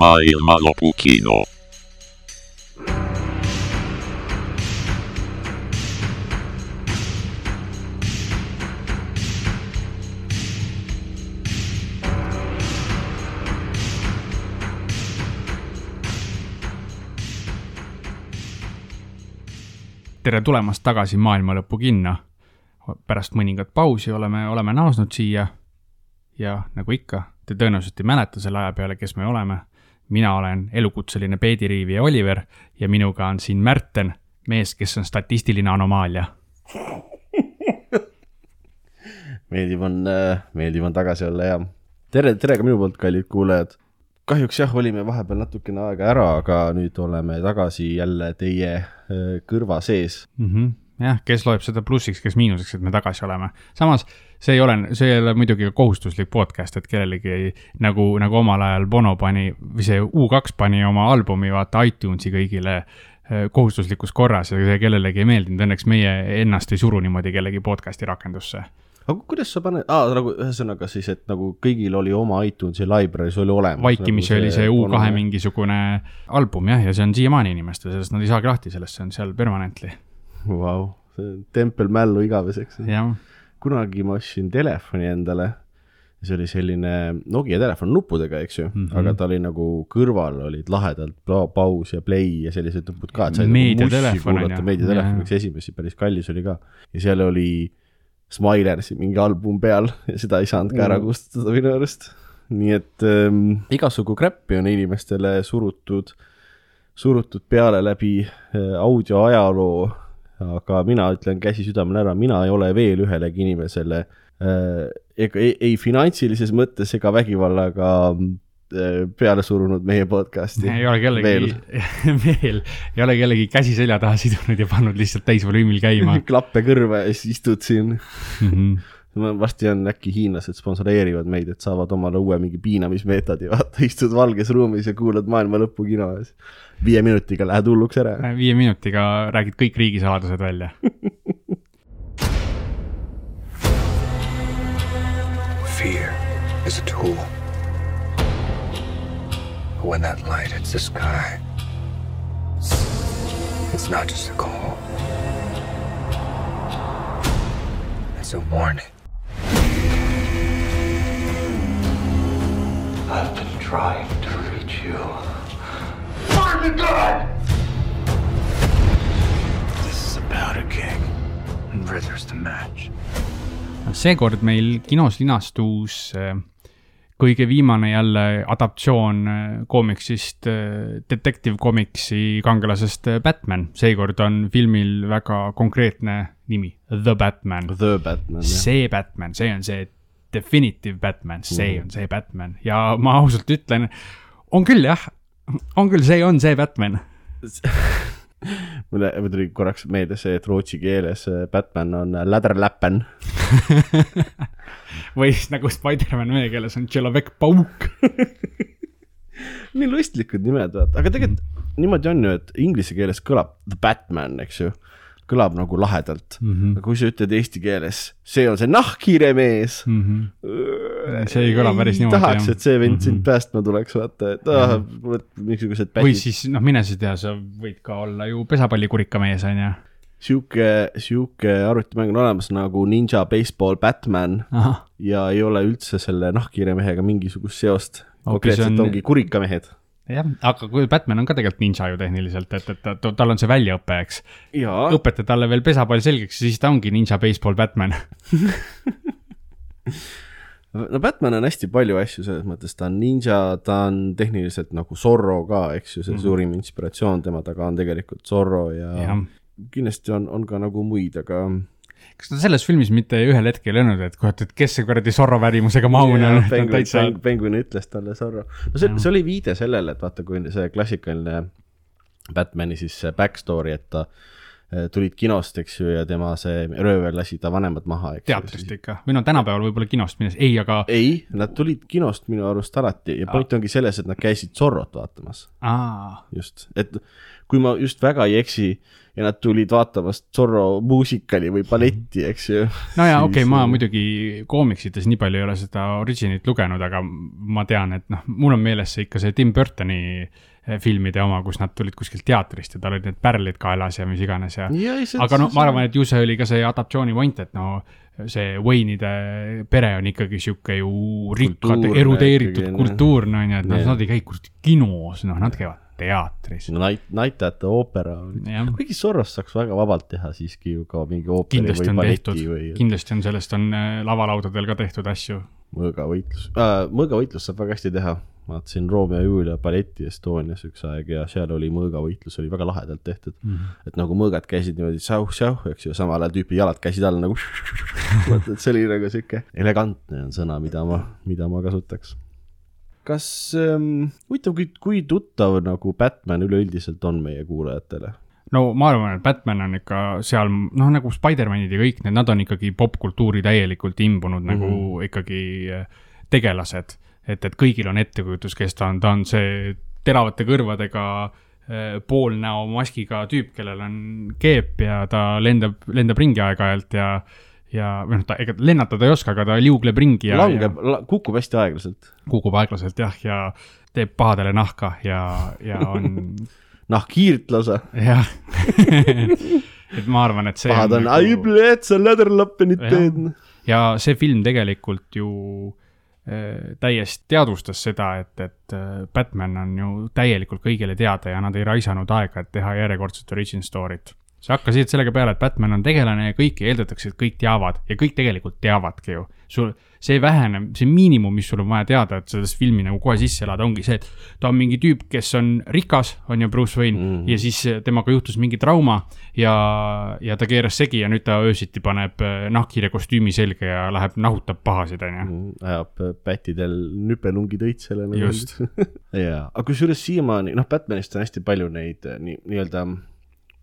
Maailmanlopukino. tere tulemast tagasi Maailma Lõpu kinno. pärast mõningat pausi oleme, oleme naasnud siia. ja nagu ikka, te tõenäoliselt ei mäleta selle aja peale, kes me oleme. Mina olen elukutseline peediriivija Oliver ja minuga on siin Märten, mees, kes on statistiline anomaalia. meeldiv on, meeldiv on tagasi olla ja tere, tere ka minu poolt, kallid kuulajad. kahjuks jah, olime vahepeal natukene aega ära, aga nüüd oleme tagasi jälle teie äh, kõrva sees. mm. -hmm. jah, kes loeb seda plussiks, kes miinuseks, et me tagasi oleme. samas see ei ole, see ei ole muidugi ka kohustuslik podcast, et kellelegi ei, nagu, nagu omal ajal Bono pani või see U2 pani oma albumi vaata iTunesi kõigile eh, kohustuslikus korras ja see kellelegi ei meeldinud, õnneks meie ennast ei suru niimoodi kellegi podcast'i rakendusse. aga kuidas sa paned ah,, nagu ühesõnaga siis, et nagu kõigil oli oma iTunesi library, see oli olemas. vaikimisi nagu oli see U2 Bono- mingisugune album jah, ja see on siiamaani inimestel, sellest nad ei saagi lahti sellest, see on seal permanently. Vau, see on tempel mällu igaveseks. jah, kunagi ma ostsin telefoni endale. see oli selline Nokia telefon nuppudega, eks ju mm, Mhm. -hmm. aga ta oli nagu kõrval olid lahedalt paus ja play ja sellised nupud ka, et sai nagu mussi kuulata, meediatelefon, üks esimesi, päris kallis oli ka. ja seal oli Smilersi mingi album peal ja seda ei saanud ka ära Mm. kustutada minu arust. nii et ähm, igasugu crap'i on inimestele surutud, surutud peale läbi äh, audio ajaloo aga mina ütlen käsi südamel ära, mina ei ole veel ühelegi inimesele äh, ega ei, ei finantsilises mõttes ega vägivallaga äh, peale surunud meie podcast'i. ei ole kellegi, veel, ei ole kellegi käsi selja taha sidunud ja pannud lihtsalt täisvolüümil käima klappe kõrva ja siis istud siin. mm. -hmm. Varsti on äkki hiinlased sponsoreerivad meid, et saavad omale uue mingi piinamismeetodi, vaata, istud valges ruumis ja kuulad maailma lõpu kino ja siis viie minutiga lähed hulluks ära. viie minutiga räägid kõik riigisaladused välja. Fear is a tool. When that light hits the sky, it's not just a call, it's a warning. I've been trying to reach you. Find the God! This is about a king, and Rither's the match. seekord meil kinos linastus äh, kõige viimane jälle adaptatsioon äh, koomiksist, Detective Comicsi kangelasest äh, Batman. seekord on filmil väga konkreetne nimi, The Batman. The Batman, jah. see Batman, see on see definitive Batman, see on see Batman ja ma ausalt ütlen, on küll jah, on küll, see on see Batman. mulle mul tuli korraks meelde see, et rootsi keeles äh, Batman on läderläppen. või siis nagu Spider-man meie keeles on Tšelovek Pauk. nii lustlikud nimed, vaata, aga tegelikult niimoodi on ju, et inglise keeles kõlab The Batman, eks ju. Kõlab nagu lahedalt mm. -hmm. aga kui sa ütled eesti keeles, see on see nahkhiire mees mm. Mhm. See ei kõla päris niimoodi, tahaks, et see vend sind Mhm. päästma tuleks, vaata, et ah, vot mingisugused või siis noh, mine sa tea, sa võid ka olla ju pesapallikurika mees, on ju. sihuke, sihuke arvutimäng on olemas nagu Ninja Baseball Batman ahah, ja ei ole üldse selle nahkhiire mehega mingisugust seost. Konkreetselt on- on... ongi kurikamehed. jah, aga kui Batman on ka tegelikult ninja ju tehniliselt, et, et ta, tal on see väljaõpe, eks. õpeta talle veel pesapall selgeks ja siis ta ongi ninja baseball Batman. no Batman on hästi palju asju selles mõttes, ta on ninja, ta on tehniliselt nagu Zorro ka, eks ju, see Mhm. suurim inspiratsioon tema taga on tegelikult Zorro ja, ja. kindlasti on, on ka nagu muid, aga kas ta selles filmis mitte ühel hetkel ei öelnud, et kurat, et kes see kuradi Zorro värimusega maun on, Penguin, ütles talle Zorro. no see, see oli viide sellele, et vaata, kui see klassikaline Batman'i siis see backstory, et ta, tulid kinost, eks ju, ja tema see röövel lasi ta vanemad maha, teatrist ikka, või no tänapäeval võib-olla kinost minnes, ei, aga ei, nad tulid kinost minu arust alati. Ja point ongi selles, et nad käisid Zorrot vaatamas, aa, just, et kui ma just väga ei eksi ja nad tulid vaatamas Zorro muusikali või balletti, eks ju. no jaa, okei okay,, ma Siis, muidugi koomiksites nii palju ei ole seda originit lugenud, aga ma tean, et noh, mul on meeles see ikka see Tim Burtoni eh, filmide oma, kus nad tulid kuskilt teatrist ja tal olid need pärlid kaelas ja mis iganes ja Ja aga noh, ma arvan, et ju see oli ka see adaptatsiooni point, et no see Wayne'ide pere on ikkagi sihuke ju rikkad, erudeeritud kultuurne on ju, et Jah., nad ei käi kuradi kinos, noh, nad käivad teatris. Night, näitajate oopera. jah, kuigi Zorrost saaks väga vabalt teha siiski ju ka mingi ooperi kindlasti või balleti või, kindlasti on sellest on äh, lavalaudadel ka tehtud asju. mõõgavõitlus äh,. mõõgavõitlust saab väga hästi teha. vaatasin Romeo ja Julia balleti Estonias üks aeg ja seal oli mõõgavõitlus oli väga lahedalt tehtud mm. -hmm. et nagu mõõgad käisid niimoodi säuh-säuh, eks ju, samal ajal tüüpi jalad käisid all nagu. et see oli nagu sihuke elegantne on sõna, mida ma, mida ma kasutaks. Kas ähm,, huvitav, kui, kui tuttav nagu Batman üleüldiselt on meie kuulajatele? no ma arvan, et Batman on ikka seal, noh nagu Spider-manid ja kõik need, nad on ikkagi popkultuuri täielikult imbunud mm -hmm. nagu ikkagi äh, tegelased. et, et kõigil on ettekujutus, kes ta on, ta on see teravate kõrvadega äh, poolnäo maskiga tüüp, kellel on keep ja ta lendab, lendab ringi aeg-ajalt ja ja või noh, ta ega lennatada ei oska, aga ta liugleb ringi ja, langeb, kukub hästi aeglaselt. kukub aeglaselt jah, ja teeb pahadele nahka ja, ja on nahkhiirt lausa. jah et ma arvan, et see pahad on, nagu- ai, bled, sa läderlappenit teed. ja see film tegelikult ju äh, täiesti teadvustas seda, et, et äh, Batman on ju täielikult kõigile teada ja nad ei raisanud aega, et teha järjekordset origin story't. Sa hakkasid sellega peale, et Batman on tegelane ja kõiki eeldatakse, et kõik teavad ja kõik tegelikult teavadki ju. sul, see vähene, see miinimum, mis sul on vaja teada, et selles filmi nagu kohe sisse elada, ongi see, et ta on mingi tüüp, kes on rikas, on ju Bruce Wayne mm Mhm. -hmm. ja siis temaga juhtus mingi trauma ja, ja ta keeras segi ja nüüd ta öösiti paneb äh, nahkhiire kostüümi selga ja läheb nahutab pahasid, on ju. ajab äh, pättidel nüpelungid õitsele Just. jaa, aga kusjuures siiamaani, noh, Batmanist on hästi palju neid nii, nii-öelda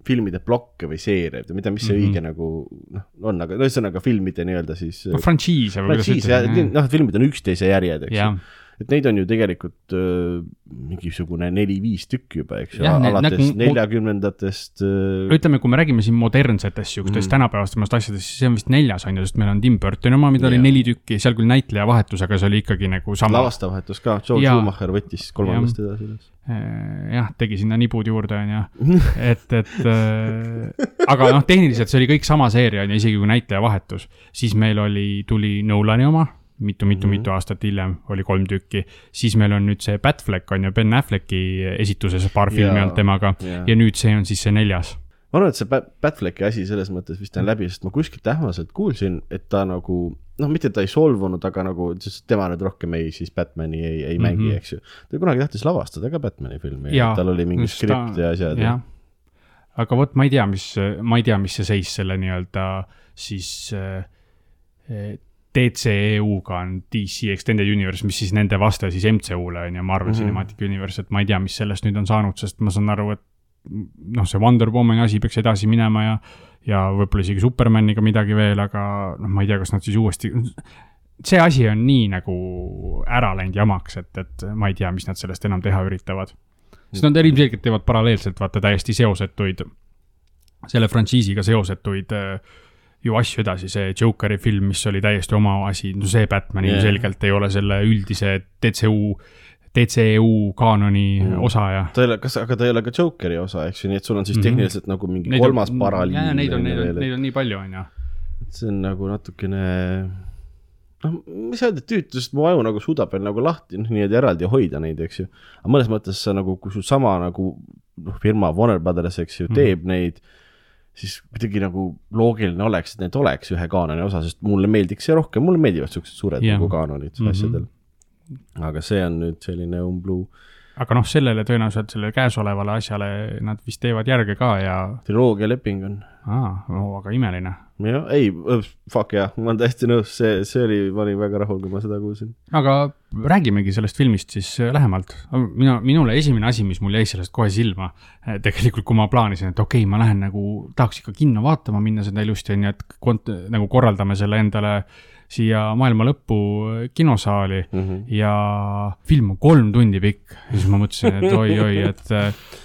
filmide plokke või seeriaid või mida, mis see Mhm. õige nagu noh, on, aga ühesõnaga filmide nii-öelda siis no frantsiise või kuidas ja noh, filmid on üksteise järjed, eks ju et neid on ju tegelikult öö, mingisugune neli-viis tükki juba, eks ju, alates neljakümnendatest öö, ütleme, kui me räägime siin modernsetest siukestest Mhm. mm. tänapäevastest asjadest, siis see on vist neljas on ju, sest meil on Tim Burtoni oma, mida oli Jaa. neli tükki, seal küll näitleja vahetus, aga see oli ikkagi nagu sama. lavastaja vahetus ka, Joel Jaa. Schumacher võttis kolmandast edasi üles. Äh, jah, tegi sinna nibud juurde, on ju, et, et äh, aga noh, tehniliselt see oli kõik sama seeria, on ju, isegi kui näitleja vahetus, siis meil oli, tuli Nolani oma mitu-mitu-mitu Mhm. aastat hiljem oli kolm tükki, siis meil on nüüd see Batfleck on ju Ben Afflecki esituses paar filmi olnud temaga jaa. ja nüüd see on siis see neljas. ma arvan, et see Bat- Batflecki asi selles mõttes vist on läbi, sest ma kuskilt ähmaselt kuulsin, et ta nagu noh, mitte ta ei solvunud, aga nagu, tema nüüd rohkem ei, siis Batman'i ei, ei mm -hmm. mängi, Mhm. eks ju. ta kunagi tahtis lavastada ka Batman'i filmi tal oli mingi just ta- skript ja asjad ja aga vot ma ei tea, mis, ma ei tea, mis see seis selle nii-öelda siis äh, DCEU-ga on DC Extended Universe, mis siis nende vaste siis MCU-le on ju, Marvel mm. -hmm. Cinematic Universe, et ma ei tea, mis sellest nüüd on saanud, sest ma saan aru, et noh, see Wonder Womani asi peaks edasi minema ja ja võib-olla isegi Supermaniga midagi veel, aga noh, ma ei tea, kas nad siis uuesti see asi on nii nagu ära läinud jamaks, et, et ma ei tea, mis nad sellest enam teha üritavad. sest nad ilmselgelt teevad paralleelselt vaata täiesti seosetuid, selle frantsiisiga seosetuid äh, ju asju edasi, see Jokeri film, mis oli täiesti oma asi, no see Batman ilmselgelt ei ole selle üldise DCU, DCEU kaanoni Mm. mm. osa ja. ta ei ole, kas, aga ta ei ole ka Jokeri osa, eks ju, nii et sul on siis Mhm. tehniliselt nagu mingi kolmas paraliin. Neid on, neid on, neid on nii palju, on ju. see on nagu natukene noh, mis öelda, tüütu, sest mu aju nagu suudab veel nagu lahti, noh, nii-öelda eraldi hoida neid, eks ju. aga mõnes mõttes sa nagu, kui sul sama nagu noh, firma Warner Brothers, eks ju mm, -hmm. teeb neid, siis kuidagi nagu loogiline oleks, et need oleks ühe kaanoni osa, sest mulle meeldiks see rohkem, mulle meeldivad siuksed suured yeah. nagu kaanonid mm. -hmm. asjadel. aga see on nüüd selline umbluu. Aga noh, sellele tõenäoliselt sellele käesolevale asjale nad vist teevad järge ka ja, triloogia leping on. aa, aga imeline. jah, ei, fuck jah, ma olen täiesti nõus, see, see oli, ma olin väga rahul, kui ma seda kuulsin. aga räägimegi sellest filmist siis äh, lähemalt. mina, minule esimene asi, mis mul jäi sellest kohe silma, tegelikult kui ma plaanisin, et okei okay,, ma lähen nagu, tahaks ikka kinno vaatama minna seda ilusti, on ju, et kont-, nagu korraldame selle endale siia maailma lõppu kinosaali mm. -hmm. ja film on kolm tundi pikk ja siis ma mõtlesin, et oi-oi, et,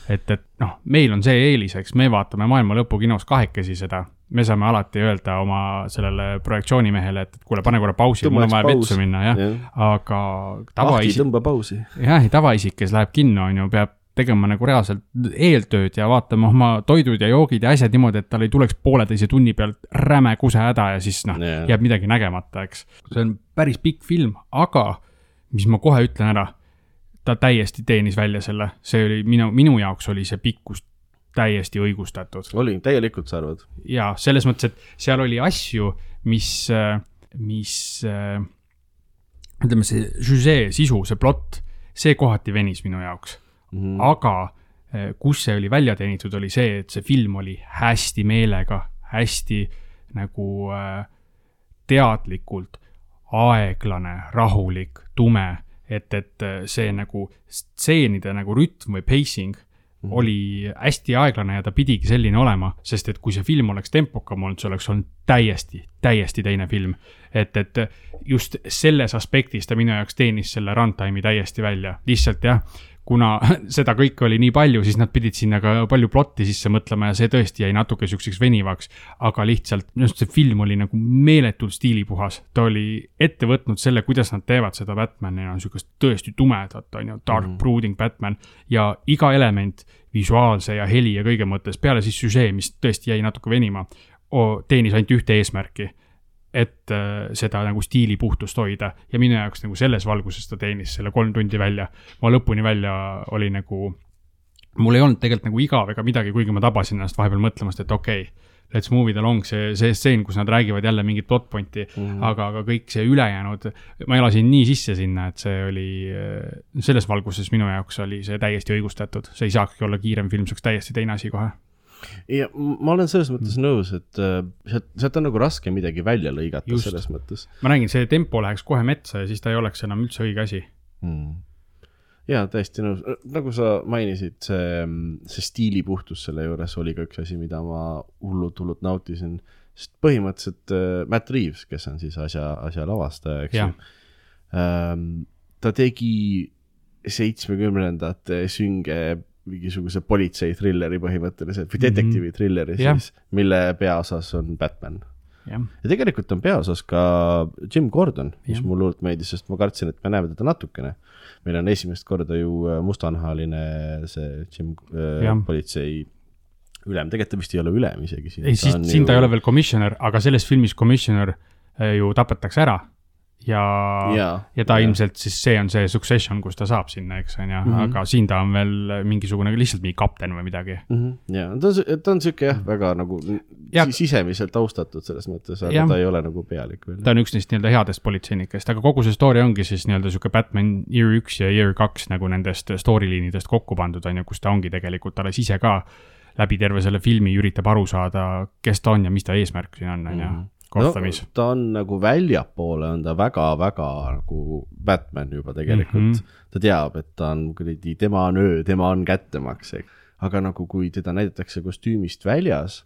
et, et noh, meil on see eelis, eks me vaatame maailma lõpu kinos kahekesi seda. me saame alati öelda oma sellele projektsioonimehele, et kuule, pane korra pausi, mul on vaja vetsu minna, jah Jah. aga ahti, tavaisik, tõmba pausi. jah, tavaisik, kes läheb kinno, on ju, peab tegema nagu reaalselt eeltööd ja vaatama oma toidud ja joogid ja asjad niimoodi, et tal ei tuleks pooleteise tunni pealt räme kusehäda ja siis noh Jaa. jääb midagi nägemata, eks. see on päris pikk film, aga mis ma kohe ütlen ära, ta täiesti teenis välja selle, see oli minu, minu jaoks oli see pikkus täiesti õigustatud oli, täielikult sa arvad? ja selles mõttes, et seal oli asju, mis, mis ütleme, see žüžee sisu, see plott, see kohati venis minu jaoks mm.. aga eh, kus see oli välja teenitud, oli see, et see film oli hästi meelega, hästi nagu äh, teadlikult aeglane, rahulik, tume, et, et äh, see nagu stseenide nagu rütm või pacing mm -hmm. oli hästi aeglane ja ta pidigi selline olema, sest et kui see film oleks tempokam olnud, see oleks olnud täiesti, täiesti teine film. et, et just selles aspektis ta minu jaoks teenis selle runtime'i täiesti välja, lihtsalt jah kuna seda kõike oli nii palju, siis nad pidid sinna ka palju plotti sisse mõtlema ja see tõesti jäi natuke siukseks venivaks. aga lihtsalt minu arust see film oli nagu meeletult stiilipuhas, ta oli ette võtnud selle, kuidas nad teevad seda Batman'i, no siukest tõesti tumedat, on ju, dark mm. brooding Batman ja iga element visuaalse ja heli ja kõige mõttes, peale siis süžee, mis tõesti jäi natuke venima, teenis ainult ühte eesmärki et äh, seda nagu stiili puhtust hoida ja minu jaoks nagu selles valguses ta teenis selle kolm tundi välja. ma lõpuni välja oli nagu, mul ei olnud tegelikult nagu igav ega midagi, kuigi ma tabasin ennast vahepeal mõtlemast, et okei okay,, let's move it along, see, see stseen, kus nad räägivad jälle mingit plot point'i mm, -hmm. aga, aga kõik see ülejäänud, ma elasin nii sisse sinna, et see oli, selles valguses minu jaoks oli see täiesti õigustatud, see ei saakski olla kiirem film, see oleks täiesti teine asi kohe. Ja ma olen selles mõttes mm. nõus, et äh, sealt, sealt on nagu raske midagi välja lõigata Just. Selles mõttes ma räägin, see tempo läheks kohe metsa ja siis ta ei oleks enam üldse õige asi mm.. jaa, täiesti nõus, nagu sa mainisid, see, see stiilipuhtus selle juures oli ka üks asi, mida ma hullult, hullult nautisin. sest põhimõtteliselt äh, Matt Reaves, kes on siis asja, asja lavastaja, eks ju ähm,, ta tegi seitsmekümnendate sünge mingisuguse politseitrilleri põhimõtteliselt või detektiivi trilleri Jah. siis, mille peaosas on Batman jah, ja tegelikult on peaosas ka Jim Gordon, mis Jah. mulle hullult meeldis, sest ma kartsin, et me näeme teda natukene. meil on esimest korda ju äh, mustanahaline see Jim äh, politsei ülem, tegelikult ta vist ei ole ülem isegi siin. ei siis siin ta ei ole veel commissioner, aga selles filmis commissioner eh, ju tapetakse ära ja, Jaa. ja ta Jaa. ilmselt siis see on see succession, kus ta saab sinna, eks on ju, Mhm. aga siin ta on veel mingisugune lihtsalt mingi kapten või midagi. ja ta on, ta on sihuke jah, väga nagu Ja- si- sisemiselt austatud selles mõttes, aga Jah. ta ei ole nagu pealik veel. ta on üks neist nii-öelda headest politseinikest, aga kogu see story ongi siis nii-öelda sihuke Batman year üks ja year kaks nagu nendest story liinidest kokku pandud on ju, kus ta ongi tegelikult alles ise ka läbi terve selle filmi üritab aru saada, kes ta on ja mis ta eesmärk siin on, on ju, Gothamis no,. ta on nagu väljapoole on ta väga-väga nagu Batman juba tegelikult mm. -hmm. ta teab, et ta on kuradi, tema on öö, tema on kättemaks, aga nagu, kui teda näidatakse kostüümist väljas,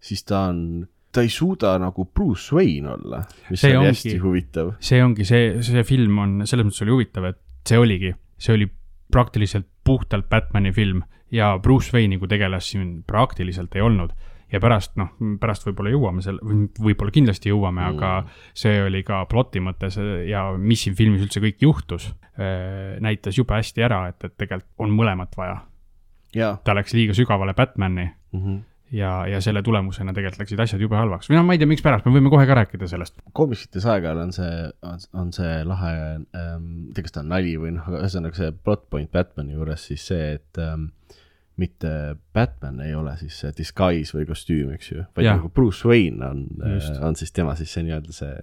siis ta on, ta ei suuda nagu Bruce Wayne olla, mis See see on ongi- hästi huvitav. see ongi see, see film on selles mõttes oli huvitav, et see oligi, see oli praktiliselt puhtalt Batman'i film ja Bruce Wayne'i kui tegelast siin praktiliselt ei olnud. Ja pärast noh, pärast võib-olla jõuame selle, võib-olla kindlasti jõuame mm., aga see oli ka ploti mõttes ja mis siin filmis üldse kõik juhtus, näitas jube hästi ära, et, et tegelikult on mõlemat vaja. ta läks liiga sügavale Batman'i mm -hmm. ja, ja selle tulemusena tegelikult läksid asjad jube halvaks või noh, ma ei tea, mikspärast, me võime kohe ka rääkida sellest. komiksites aeg-ajalt on see, on see lahe ähm,, ma ei tea, kas ta on nali või noh, aga ühesõnaga see plot point Batman'i juures siis see, et ähm, mitte Batman ei ole siis see disguise või kostüüm, eks ju, vaid Jah. nagu Bruce Wayne on Just., on siis tema siis see nii-öelda see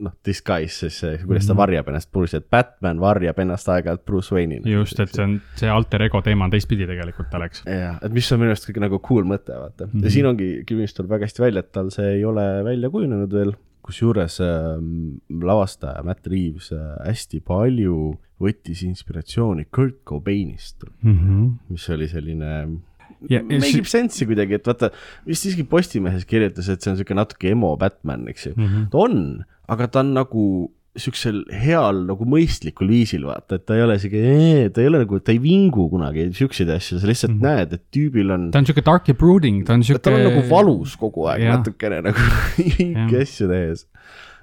noh, disguise siis see, kuidas ta Mhm. varjab ennast Bruce'i, et Batman varjab ennast aeg-ajalt Bruce Wayne'ina. just, et see on, see alter ego teema on teistpidi tegelikult, Alex. jah, et mis on minu arust kõige nagu cool mõte, vaata mm. -hmm. Mhm. ja siin ongi, Kivimist tuleb väga hästi välja, et tal see ei ole välja kujunenud veel, kusjuures äh, lavastaja Matt Reaves äh, hästi palju võttis inspiratsiooni Kurt Cobainist, mis oli selline ja make sense'i kuidagi, et vaata, vist isegi Postimehes kirjutas, et see on niisugune natuke emo Batman, eks ju mm. -hmm. ta on, aga ta on nagu siuksel heal nagu mõistlikul viisil vaata, et ta ei ole siuke, ta ei ole nagu, ta ei vingu kunagi siukseid asju, sa lihtsalt mm -hmm. näed, et tüübil on ta on sihuke dark ja brooding, ta on sihuke. tal on nagu valus kogu aeg Jah. natukene nagu hinge asju tehes.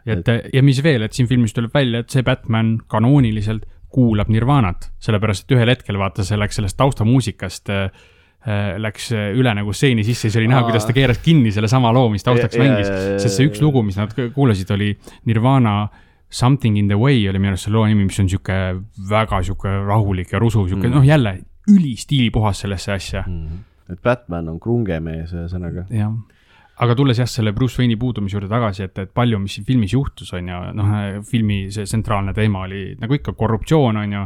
et ja mis veel, et siin filmis tuleb välja, et see Batman kanooniliselt kuulab Nirvanat, sellepärast et ühel hetkel vaata, see läks sellest taustamuusikast äh, äh, Läks äh, üle nagu stseeni sisse, siis oli näha, kuidas ta keeras kinni sellesama loo, mis taustaks Ja- ja- mängis ja- ja-, ja- sest see üks lugu, mis nad kuulasid, oli Nirvana Something in the way oli minu arust selle loo nimi, mis on sihuke väga sihuke rahulik ja rusuv, sihuke mm. noh, jälle ülistiilipuhas sellesse asja et Batman on krungemees ühesõnaga. jah, aga tulles jah, selle Bruce Wayne'i puudumise juurde tagasi, et, et palju, mis siin filmis juhtus, on ju, noh, filmi see tsentraalne teema oli nagu ikka korruptsioon, on ju,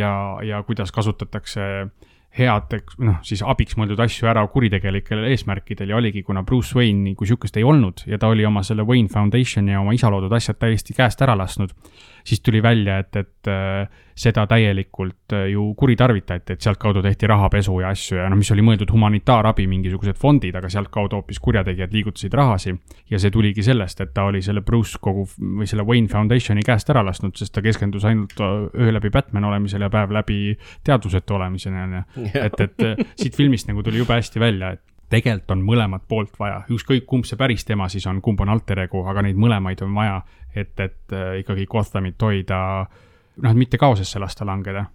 ja, ja kuidas kasutatakse head, noh, siis abiks mõeldud asju ära kuritegelikel eesmärkidel ja oligi, kuna Bruce Wayne'i kui sihukest ei olnud ja ta oli oma selle Wayne Foundationi ja oma isa loodud asjad täiesti käest ära lasknud, siis tuli välja, et, et äh, seda täielikult äh, ju kuritarvitati, et sealtkaudu tehti rahapesu ja asju ja noh, mis oli mõeldud humanitaarabi, mingisugused fondid, aga sealtkaudu hoopis kurjategijad liigutasid rahasi. ja see tuligi sellest, et ta oli selle Bruce kogu või selle Wayne Foundationi käest ära lasknud, sest ta keskendus ainult äh, öö läbi Batman olemisele ja päev läbi teadvusetu olemisele, on ju. et, et siit filmist nagu tuli jube hästi välja, et tegelikult on mõlemat poolt vaja, ükskõik kumb see päris tema siis on, kumb on alter ego, aga neid mõlemaid on vaja, et, et äh, ikkagi Gothamit hoida, noh, et mitte kaosesse lasta langeda.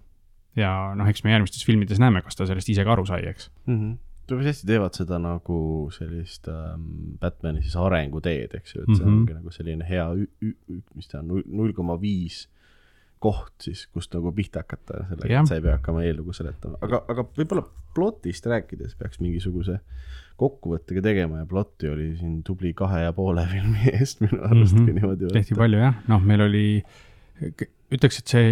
ja noh, eks me järgmistes filmides näeme, kas ta sellest ise ka aru sai, eks. päris hästi teevad seda nagu sellist ähm, Batman'i siis arenguteed, eks ju, et see Mhm. ongi nagu selline hea, mis ta on, null koma viis koht siis, kust nagu pihta hakata sellega, et sa ei pea hakkama eellugu seletama, aga, aga võib-olla plotist rääkides peaks mingisuguse kokkuvõttega tegema ja plotti oli siin tubli kahe ja poole filmi eest minu arust mm -hmm. niimoodi tehti palju jah, noh, meil oli, ütleks, et see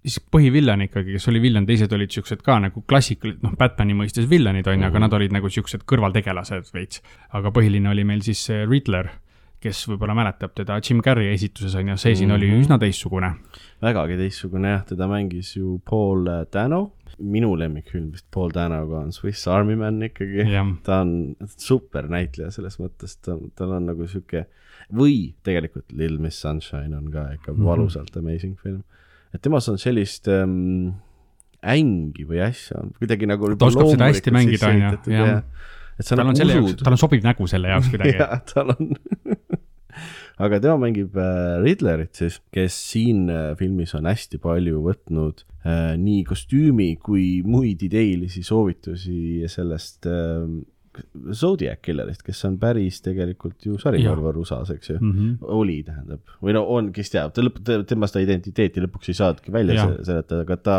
siis põhivillan ikkagi, kes oli villan, teised olid siuksed ka nagu klassikalised, noh, Batman'i mõistes villanid on ju, aga Mhm. nad olid nagu siuksed kõrvaltegelased veits. aga põhiline oli meil siis see Riddler, kes võib-olla mäletab teda Jim Carrey esituses on ju, see siin oli Mhm. üsna teistsugune. vägagi teistsugune jah, teda mängis ju Paul äh, Dano, minu lemmikfilm vist Paul Danoga on Swiss Army Man ikkagi ta on super näitleja selles mõttes, ta, tal on nagu sihuke või tegelikult Little Miss Sunshine on ka ikka Mhm. valusalt amazing film. et temas on sellist ähm, ängi või asja kuidagi nagu Ta oskab seda hästi mängida, on ju, jah. jah. et sa tal on nagu selle jaoks, usud tal on sobiv nägu selle jaoks kuidagi. jah, tal on aga tema mängib äh, Riddlerit siis, kes siin äh, filmis on hästi palju võtnud äh, nii kostüümi kui muid ideelisi soovitusi sellest Zodiac Killerist, kes on päris tegelikult ju sarimõrvar USA-s, eks ju mm. Mhm. oli, tähendab, või no on, kes teab, ta lõpp, tema seda identiteeti lõpuks ei saanudki välja seletada, aga ta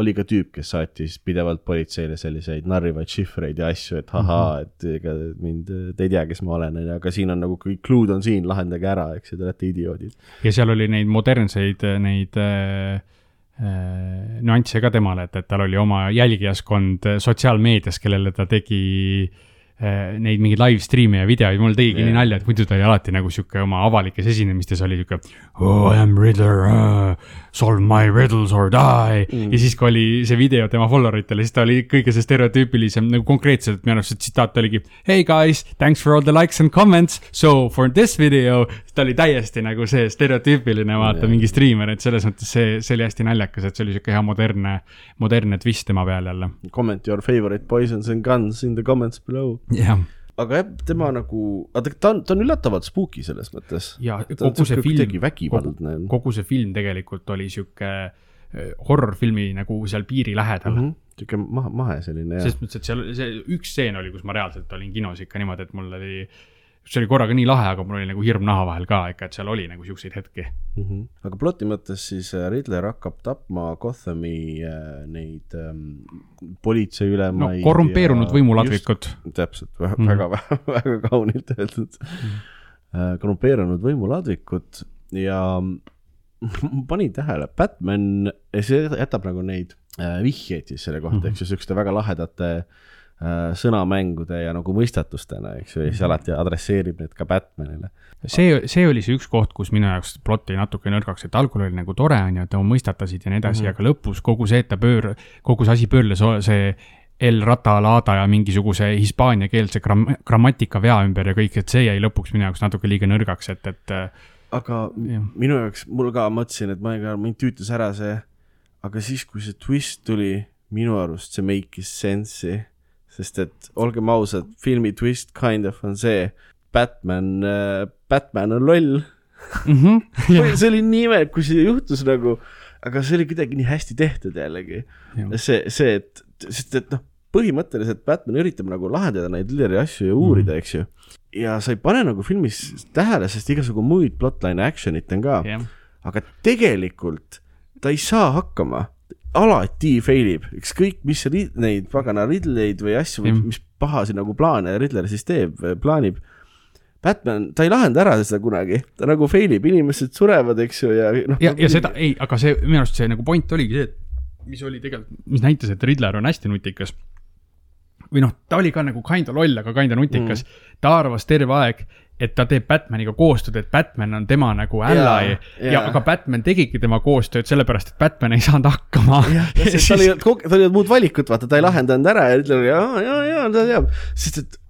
oli ka tüüp, kes saatis pidevalt politseile selliseid narrivaid šifreid ja asju, et ahaa, et ega mind, te ei tea, kes ma olen, onju, aga siin on nagu kõik clue'd on siin, lahendage ära, eks ju, te olete idioodid. ja seal oli neid modernseid neid äh, äh, nüansse ka temale, et, et tal oli oma jälgijaskond sotsiaalmeedias, kellele ta tegi äh, neid mingeid live stream'e ja videoid, mul tegigi yeah. nii nalja, et muidu ta oli alati nagu sihuke oma avalikes esinemistes oli sihuke oh I am Riddler uh,, solve my riddles or die mm.. ja siis, kui oli see video tema follower itele, siis ta oli kõige see stereotüüpilisem nagu konkreetselt, minu arust see tsitaat oligi Hey guys, thanks for all the likes and comments, so for this video, ta oli täiesti nagu see stereotüüpiline vaata Jah. mingi striimer, et selles mõttes see, see oli hästi naljakas, et see oli sihuke hea modernne, modernne twist tema peal jälle. Comment your favorite poisons and guns in the comments below. jah, aga jah, tema nagu, aga ta on, ta on üllatavalt spooky selles mõttes. ja kogu see film, on. kogu see film tegelikult oli sihuke äh, horror-filmi nagu seal piiri lähedal mm. -hmm. sihuke mahe, mahe selline selles mõttes, et seal see üks stseen oli, kus ma reaalselt olin kinos ikka niimoodi, et mul oli, see oli korraga nii lahe, aga mul oli nagu hirm naha vahel ka ikka, et seal oli nagu siukseid hetki. mm. -hmm. aga ploti mõttes siis äh, Riddler hakkab tapma Gothami äh, neid ähm, no politseiülemaid. korrumpeerunud võimuladvikud. täpselt, väga Mhm. väga, väga kaunilt öeldud mm. -hmm. korrumpeerunud võimuladvikut ja panin tähele, Batman, see jätab nagu neid vihjeid siis selle kohta mm, -hmm. eks ju, siukeste väga lahedate äh, sõnamängude ja nagu mõistatustena, eks ju, ja siis alati adresseerib need ka Batmanile. see, see oli see üks koht, kus minu jaoks plott jäi natuke nõrgaks, et algul oli nagu tore, on ju, et mõistatasid ja nii edasi mm, -hmm. aga lõpus kogu see, et ta pöör-, kogu see asi pöörles, see El Rata Laada ja mingisuguse hispaaniakeelse gram-, grammatikavea ümber ja kõik, et see jäi lõpuks minu jaoks natuke liiga nõrgaks, et, et äh, aga Jah. minu jaoks, mul ka mõtlesin, et ma ei tea, mind tüütas ära see, aga siis, kui see twist tuli, minu arust see make'is sense'i, sest et olgem ausad, filmi twist kind of on see, Batman äh,, Batman on loll. mm -hmm. see oli nii imelik, kui see juhtus nagu, aga see oli kuidagi nii hästi tehtud jällegi. See, see, et, sest et noh, põhimõtteliselt Batman üritab nagu lahendada neid Hilleri asju ja uurida mm., eks ju. ja sa ei pane nagu filmis tähele, sest igasugu muid plotline action'it on ka jah, aga tegelikult ta ei saa hakkama, alati fail ib, ükskõik mis rid- neid pagana Ridleid või asju, Jah. mis pahasid nagu plaane Ridler siis teeb, plaanib. Batman, ta ei lahenda ära seda kunagi, ta nagu fail ib, inimesed surevad, eks ju, ja noh. ja, ja seda, ei, aga see minu arust see nagu point oligi see, et mis oli tegelikult, mis näitas, et Riddler on hästi nutikas. või noh, ta oli ka nagu kinda loll, aga kinda nutikas mm.. ta arvas terve aeg, et ta teeb Batmaniga koostööd, et Batman on tema nagu ally ja, jaa. ja aga Batman tegigi tema koostööd sellepärast, et Batman ei saanud hakkama. sest tal ei olnud, tal ei olnud muud valikut, vaata, ta ei lahendanud ära ja oli ja, ja, ja ta teab, sest et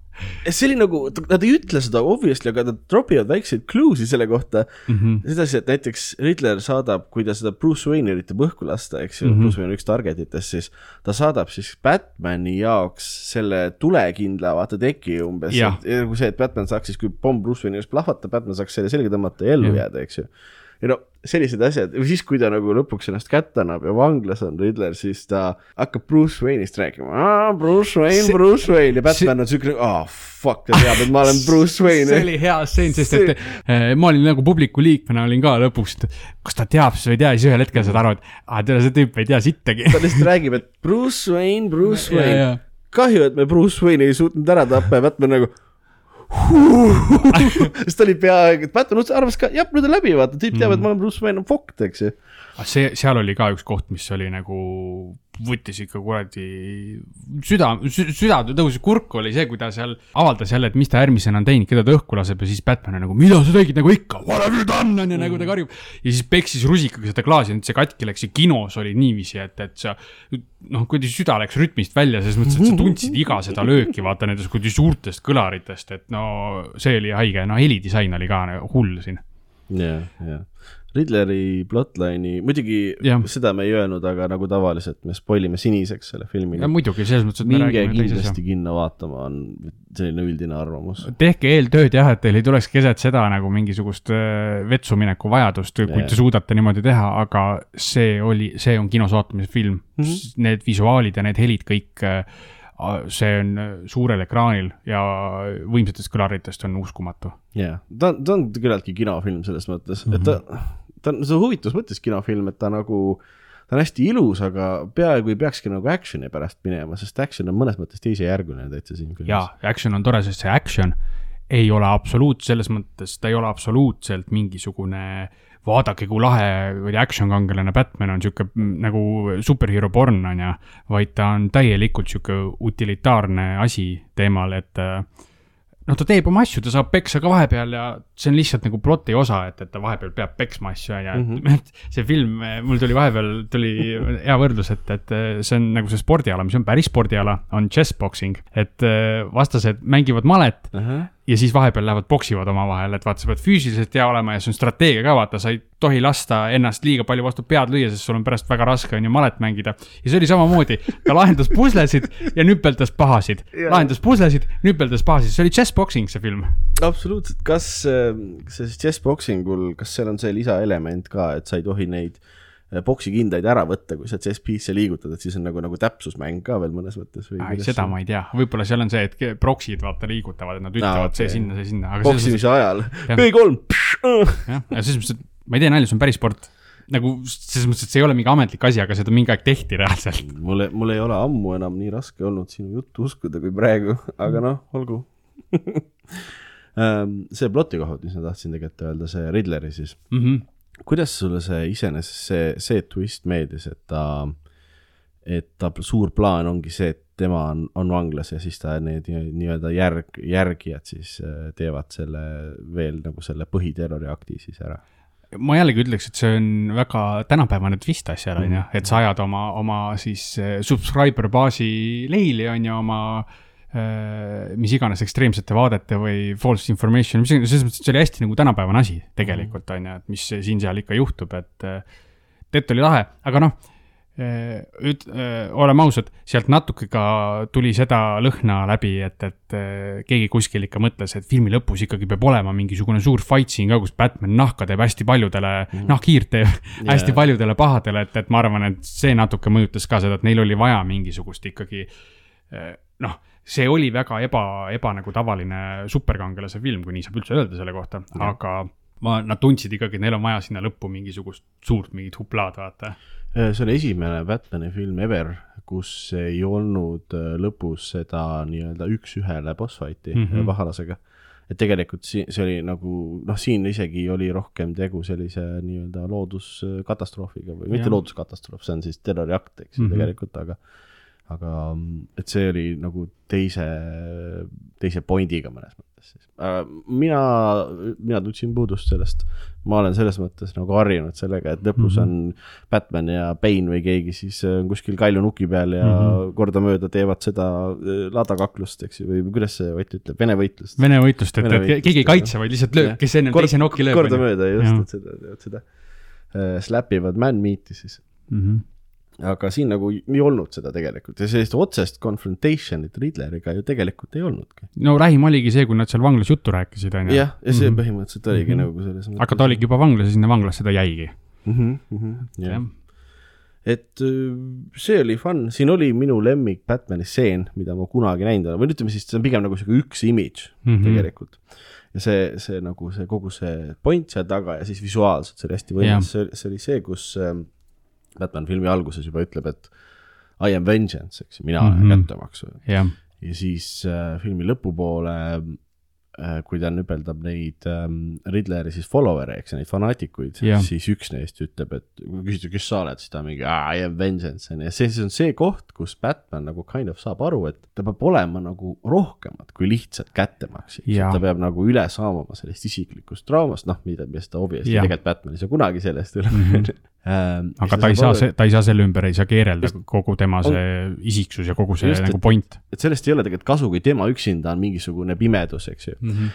see oli nagu, nad ei ütle seda obviously, aga nad tropivad väikseid clue'si selle kohta mm. -hmm. sedasi, et näiteks Ridler saadab, kui ta seda Bruce Wayne'i üritab õhku lasta, eks ju mm. -hmm. Bruce Wayne on üks target itest, siis ta saadab siis Batman'i jaoks selle tulekindla, vaata teki umbes. Nagu see, et Batman saaks siis, kui pomm Bruce Wayne'i just plahvatab, Batman saaks selle selga tõmmata ja ellu jääda, eks ju ja no sellised asjad, või siis, kui ta nagu lõpuks ennast kätte annab ja vanglas on Riddler, siis ta hakkab Bruce Wayne'ist rääkima. Bruce Wayne, See- Bruce Wayne ja see- Batman on siuke, ah fuck, ta teab, et ma olen Bruce Wayne. see oli hea stseen, sest See- et äh, ma olin nagu publiku liikmena olin ka lõpuks, et kas ta teab siis või ei tea, siis ühel hetkel saad aru, et aa, tere, see tüüp ei tea sittagi. ta lihtsalt räägib, et Bruce Wayne, Bruce Wayne kahju, et me Bruce Wayne'i ei suutnud ära tappa ja Batman nagu. sest ta oli peaaegu, et Batman arvas ka, jah, nüüd on läbi, vaata, tüüp teab, et ma olen Bruce Wayne, fucked, eks ju. Ah, see, seal oli ka üks koht, mis oli nagu, võttis ikka kuradi süda sü,, süda tõusis kurku, oli see, kui ta seal avaldas jälle, et mis ta järgmisena on teinud, keda ta õhku laseb ja siis Batman on nagu, mida sa tegid nagu ikka, what have you done on ju, nagu ta karjub. ja siis peksis rusikaga seda klaasi, nüüd see katki läks ja kinos oli niiviisi, et, et sa noh, kuidagi süda läks rütmist välja, selles mõttes, et sa tundsid iga seda lööki, vaata nendest kuidagi suurtest kõlaritest, et no see oli haige, no helidisain oli ka nagu hull siin. jah, jah. Ridleri plotline'i, muidugi Jah. seda me ei öelnud, aga nagu tavaliselt me spoil ime siniseks selle filmi ja. muidugi, selles mõttes, et me minge kindlasti kinno vaatama, on selline üldine arvamus. tehke eeltööd jah, et teil ei tuleks keset seda nagu mingisugust äh, vetsu mineku vajadust, kui Jaa. te suudate niimoodi teha, aga see oli, see on kinos vaatamise film mm. Mhm. -hmm. Need visuaalid ja need helid kõik, see on äh, suurel ekraanil ja võimsatest kõlaritest on uskumatu. jah, ta, ta on küllaltki kinofilm selles mõttes mm, -hmm. et ta, ta on, see on huvitavas mõttes kinofilm, et ta nagu, ta on hästi ilus, aga peaaegu ei peakski nagu action'i pärast minema, sest action on mõnes mõttes teisejärguline täitsa siin filmis. ja action on tore, sest see action ei ole absoluut, selles mõttes ta ei ole absoluutselt mingisugune vaadake, kui lahe kuradi action kangelane Batman on sihuke nagu superhero porn on ju, vaid ta on täielikult sihuke utilitaarne asi teemal, et äh, noh, ta teeb oma asju, ta saab peksa ka vahepeal ja see on lihtsalt nagu ploti osa, et, et ta vahepeal peab peksma asju on ju, et see film, mul tuli vahepeal tuli hea võrdlus, et, et see on nagu see spordiala, mis on päris spordiala, on chessboxing, et äh, vastased mängivad malet ja siis vahepeal lähevad poksivad omavahel, et vaata, sa pead füüsiliselt hea olema ja see on strateegia ka, vaata, sa ei tohi lasta ennast liiga palju vastu pead lüüa, sest sul on pärast väga raske on ju malet mängida. ja see oli samamoodi, ta lahendas puslesid ja nüpeldas pahasid, Jaa. lahendas puslesid, nüpeldas pahasid, see oli chessboxing, see film. absoluutselt, kas äh, see siis chessboxing ul, kas seal on see lisaelement ka, et sa ei tohi neid äh, poksikindaid ära võtta, kui sa chess piece'e liigutad, et siis on nagu, nagu täpsusmäng ka veel mõnes mõttes või seda ma ei tea, võib-olla seal on see, et proksid vaata liigutavad, et nad ütlevad okei. see sinna, see sinna, selles poksimise ajal Jah. B3, jah, ja selles mõttes, et ma ei tee nalja, see on päris sport. nagu selles mõttes, et see ei ole mingi ametlik asi, aga seda mingi aeg tehti reaalselt. mul, mul ei ole ammu enam nii raske olnud sinu juttu uskuda kui praegu, aga noh, olgu see ploti koht, mis ma tahtsin tegelikult öelda, see Riddleri siis, mm. -hmm. kuidas sulle see iseenesest see, see twist meeldis, et ta, et ta suur plaan ongi see, et tema on, on vanglas ja siis ta need nii- nii-öelda järg, järgijad siis äh, teevad selle veel nagu selle põhiterroriakti siis ära. ma jällegi ütleks, et see on väga tänapäevane twist asjal on ju, et sa ajad oma, oma siis äh, subscriber baasi leili on ju, oma äh, mis iganes ekstreemsete vaadete või false information, mis iganes, selles mõttes, et see oli hästi nagu tänapäevane asi tegelikult on ju, et mis siin-seal ikka juhtub, et äh, tegelikult oli lahe, aga noh, üt-, oleme ausad, sealt natuke ka tuli seda lõhna läbi, et, et äh, keegi kuskil ikka mõtles, et filmi lõpus ikkagi peab olema mingisugune suur fight scene ka, kus Batman nahka teeb hästi paljudele mm, -hmm. nahkhiirt teeb yeah. hästi paljudele pahadele, et, et ma arvan, et see natuke mõjutas ka seda, et neil oli vaja mingisugust ikkagi äh, noh, see oli väga eba, eba nagu tavaline superkangelase film, kui nii saab üldse öelda selle kohta, aga ma, nad tundsid ikkagi, et neil on vaja sinna lõppu mingisugust suurt mingit huplaad, vaata see oli esimene Batman'i film ever, kus ei olnud äh, lõpus seda nii-öelda üks-ühele boss fight'i mm Mhm. -hmm. pahalasega. et tegelikult siin, see oli nagu noh, siin isegi oli rohkem tegu sellise nii-öelda looduskatastroofiga või mitte looduskatastroof, see on siis terroriakt, eks ju mm. -hmm. tegelikult, aga aga mm, et see oli nagu teise, teise pointiga mõnes mõttes siis. mina, mina tundsin puudust sellest, ma olen selles mõttes nagu harjunud sellega, et lõpus Mhm. on Batman ja Bane või keegi siis äh, kuskil kaljunuki peal ja mm. -hmm. kordamööda teevad seda äh, ladakaklust, eks ju, või kuidas see Ott ütleb, Vene võitlust. Vene võitlust, et, et keegi ei kaitse, vaid lihtsalt lööb, kes ennem teise noki lööb. kordamööda just, et seda, seda äh,. Slapivad man-meat'i siis, Mhm. Aga siin nagu ei olnud seda tegelikult ja sellist otsest confrontation'it Riddleriga ju tegelikult ei olnudki. no lähim oligi see, kui nad seal vanglas juttu rääkisid, on ju. jah, ja see Mhm. põhimõtteliselt oligi Mhm. nagu selles mõttes. aga ta oligi juba vanglas ja sinna vanglasse ta jäigi. mm. -hmm, jah jah, et öö, see oli fun, siin oli minu lemmik Batman'i stseen, mida ma kunagi näinud olen, või ütleme siis, see on pigem nagu sihuke üks image mm. -hmm. tegelikult. ja see, see nagu see kogu see point seal taga ja siis visuaalselt see oli hästi võimas, see, see oli see, kus ähm, Batman filmi alguses juba ütleb, et I am vengeance, eks ju, mina olen mm Mhm. -hmm. kättemaksu. jah, ja siis äh, filmi lõpupoole äh, kui ta nüpeldab neid ähm, Riddleri siis follower'e, eks ju, neid fanaatikuid Jah., siis üks neist ütleb, et kui küsitakse, kes sa oled, siis ta mingi I am vengeance on ju, ja see, see on see koht, kus Batman nagu kind of saab aru, et ta peab olema nagu rohkemat kui lihtsalt kättemaks. Jaa. ta peab nagu üle saama oma sellest isiklikust traumast, noh, mida, millest ta obviously Jah. tegelikult Batman ei saa kunagi sellest üle Mhm. mm. -hmm. Aga ta ei saa, ta ei saa selle ümber, ei saa keerelda kogu tema see isiksus ja kogu see Just, nagu point et sellest ei ole tegelikult kasu, kui tema üksinda on mingisugune pimedus, eks ju. mm. -hmm.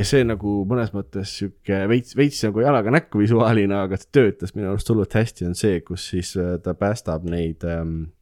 ja see nagu mõnes mõttes sihuke veits, veits nagu jalaga näkku visuaalina, aga töötas minu arust hullult hästi, on see, kus siis äh, ta päästab neid ähm, äh,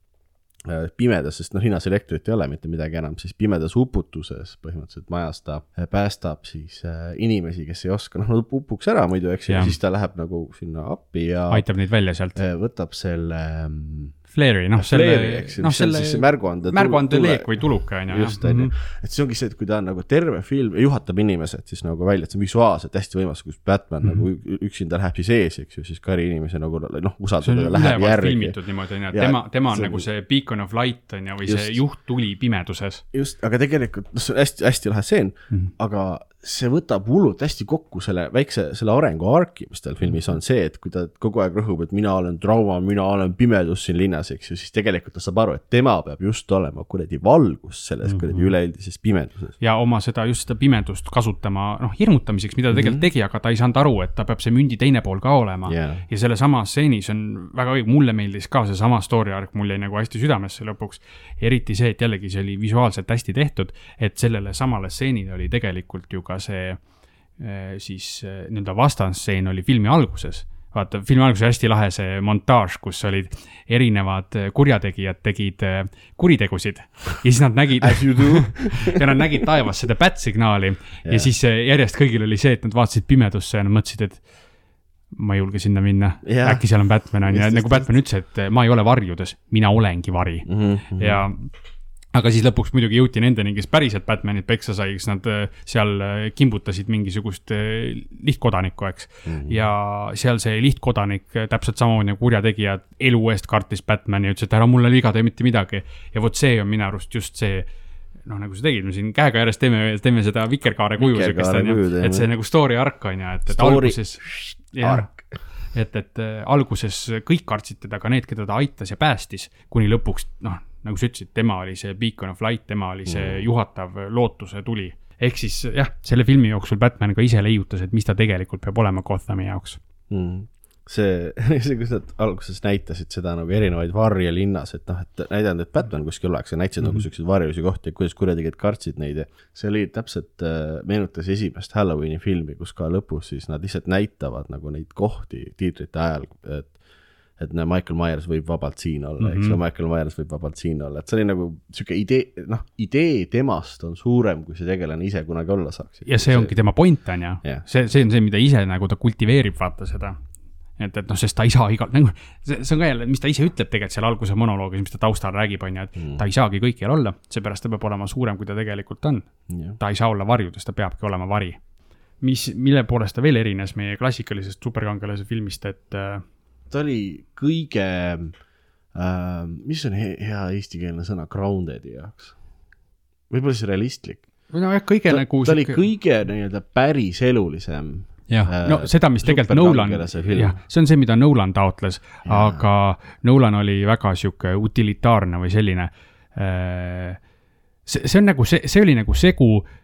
pimedas, sest noh, hinnas elektrit ei ole mitte midagi enam, siis pimedas uputuses põhimõtteliselt majas ta äh, päästab siis äh, inimesi, kes ei oska, noh, nad upuks ära muidu, eks ju, siis ta läheb nagu sinna appi ja aitab neid välja sealt. äh, võtab selle ähm, Flare'i, noh selle eks ju, noh on selle see märguande. märguandeleek või tuluke on ju. just, on ju. et see ongi see, et kui ta on nagu terve film, juhatab inimesed siis nagu välja, et see on visuaalselt hästi võimas, kus Batman mm Mhm. -hmm. nagu üksinda läheb siis ees, eks ju, siis Kari inimese nagu noh, on ja läheb järgi. filmitud niimoodi onju, et Ja tema, tema on on- nagu see beacon of light on ju, või see Just. juhttuli pimeduses. just, aga tegelikult noh, see on hästi-hästi lahe stseen mm, Mhm. -hmm. aga see võtab hullult hästi kokku selle väikse, selle arengu arki, mis tal filmis on see, et kui ta kogu aeg rõhub, et mina olen trauma, mina olen pimedus siin linnas, eks ju, siis tegelikult ta saab aru, et tema peab just olema kuradi valgus selles mm -hmm. kuradi üleüldises pimeduses. ja oma seda, just seda pimedust kasutama, noh, hirmutamiseks, mida ta tegelikult Mhm. tegi, aga ta ei saanud aru, et ta peab see mündi teine pool ka olema Jaa. ja sellesama stseenis on väga õige, mulle meeldis ka seesama story arc, mul jäi nagu hästi südamesse lõpuks. eriti see, et jällegi see oli visuaalselt hästi tehtud, et sellele samale stseenile oli tegelikult ju ka see eh, siis eh, nii-öelda vastasstseen oli filmi alguses vaata, filmi alguses hästi lahe see montaaž, kus olid erinevad eh, kurjategijad tegid kuritegusid ja siis nad nägid ja nad nägid taevas seda bat-signaali yeah. Ja siis järjest kõigil oli see, et nad vaatasid pimedusse ja nad mõtlesid, et ma ei julge sinna minna Jah. äkki seal on Batman on ju, nagu Batman ütles, et ma ei ole varjudes, mina olengi vari mm. -hmm. ja aga siis lõpuks muidugi jõuti nendeni, kes päriselt Batmanit peksa sai, kes nad eh, seal eh, kimbutasid mingisugust eh, lihtkodanikku, eks mm. -hmm. ja seal see lihtkodanik täpselt samamoodi nagu kurjategija elu eest kartis Batmani ja ütles, et ära mulle liiga tee mitte midagi. ja vot see on minu arust just see noh, nagu sa tegid, me siin käega järjest teeme, teeme seda vikerkaare kuju siukest Vikerkaare onju kuju, teeme. et see nagu story arc on ju, et, et Story alguses. arc. et, et äh, alguses kõik kartsid teda, ka need, keda ta aitas ja päästis, kuni lõpuks noh, nagu sa ütlesid, tema oli see beacon of light, tema oli see Mm. juhatav lootuse tuli. ehk siis jah, selle filmi jooksul Batman ka ise leiutas, et mis ta tegelikult peab olema Gothami jaoks. mm.. see, see, kus nad alguses näitasid seda nagu erinevaid varje linnas, et noh, et näidanud, et Batman kuskil oleks ja näitasid mm -hmm. nagu siukseid varjulisi kohti, kuidas kurjategijad kartsid neid ja see oli täpselt äh,, meenutas esimest Halloweeni filmi, kus ka lõpus siis nad lihtsalt näitavad nagu neid kohti tiitrite ajal, et et näe, Michael Myers võib vabalt siin olla mm, -hmm. eks ole, Michael Myers võib vabalt siin olla, et see oli nagu sihuke idee, noh, idee temast on suurem, kui see tegelane ise kunagi olla saaks. ja see ongi tema point on ju Jah. see, see on see, mida ise nagu ta kultiveerib, vaata seda. et, et noh, sest ta ei saa igal, nagu see, see on ka jälle, mis ta ise ütleb tegelikult seal alguse monoloogis, mis ta taustal räägib, on ju, et mm. ta ei saagi kõikjal olla, seepärast ta peab olema suurem, kui ta tegelikult on. jah, ta ei saa olla varjudes, ta peabki olema vari. mis, mille poolest ta veel erines meie klassikalisest superkangelase filmist, et äh, ta oli kõige äh,, mis on he hea eestikeelne sõna grounded'i jaoks? võib-olla siis realistlik. või nojah, kõige ta, nagu ta oli kõige nii-öelda päriselulisem. jah äh, no seda, mis tegelikult Nolan, jah, see on see, mida Nolan taotles, aga Nolan oli väga sihuke utilitaarne või selline. see, see on nagu see, see oli nagu segu äh,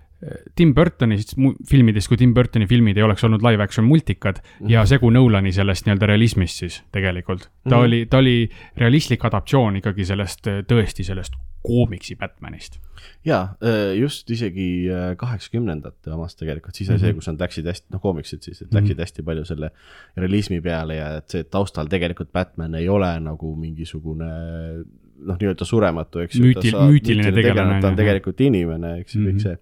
Tim Burtoni mu- filmidest, kui Tim Burtoni filmid ei oleks olnud live action multikad mm -hmm. ja segu Nolani sellest nii-öelda realismist siis tegelikult. ta mm Mhm. -hmm. oli, ta oli realistlik adaptsioon ikkagi sellest, tõesti sellest koomiksi Batmanist. jaa, just isegi äh, kaheksakümnendate omast tegelikult, siis oli Mhm. see, kus nad läksid hästi, noh koomiksid siis, et läksid hästi palju selle realismi peale ja et see taustal tegelikult Batman ei ole nagu mingisugune noh, nii-öelda surematu, eks ju. Müütil- müütiline tegelane, ta on tegelikult inimene, eks ju, kõik Mhm. see.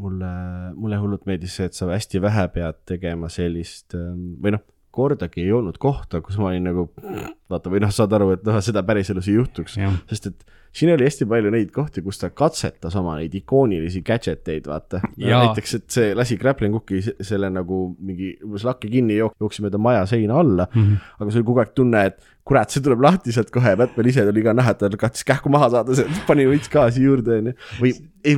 mulle, mulle hullult meeldis see, et sa hästi vähe pead tegema sellist ähm, või noh, kordagi ei olnud kohta, kus ma olin nagu vaata või noh, saad aru, et noh, seda päriselus ei juhtuks sest et siin oli hästi palju neid kohti, kus ta katsetas oma neid ikoonilisi gadget eid, vaata. Näiteks, et see lasi Grappling Hooki se- selle nagu mingi lakke kinni jook-, jooksis mööda maja seina alla mm. -hmm. aga sul oli kogu aeg tunne, et kurat, see tuleb lahti sealt kohe Batman ise tuli ka näha, et ta katsis kähku maha saada, pani veits gaasi juurde, onju. või,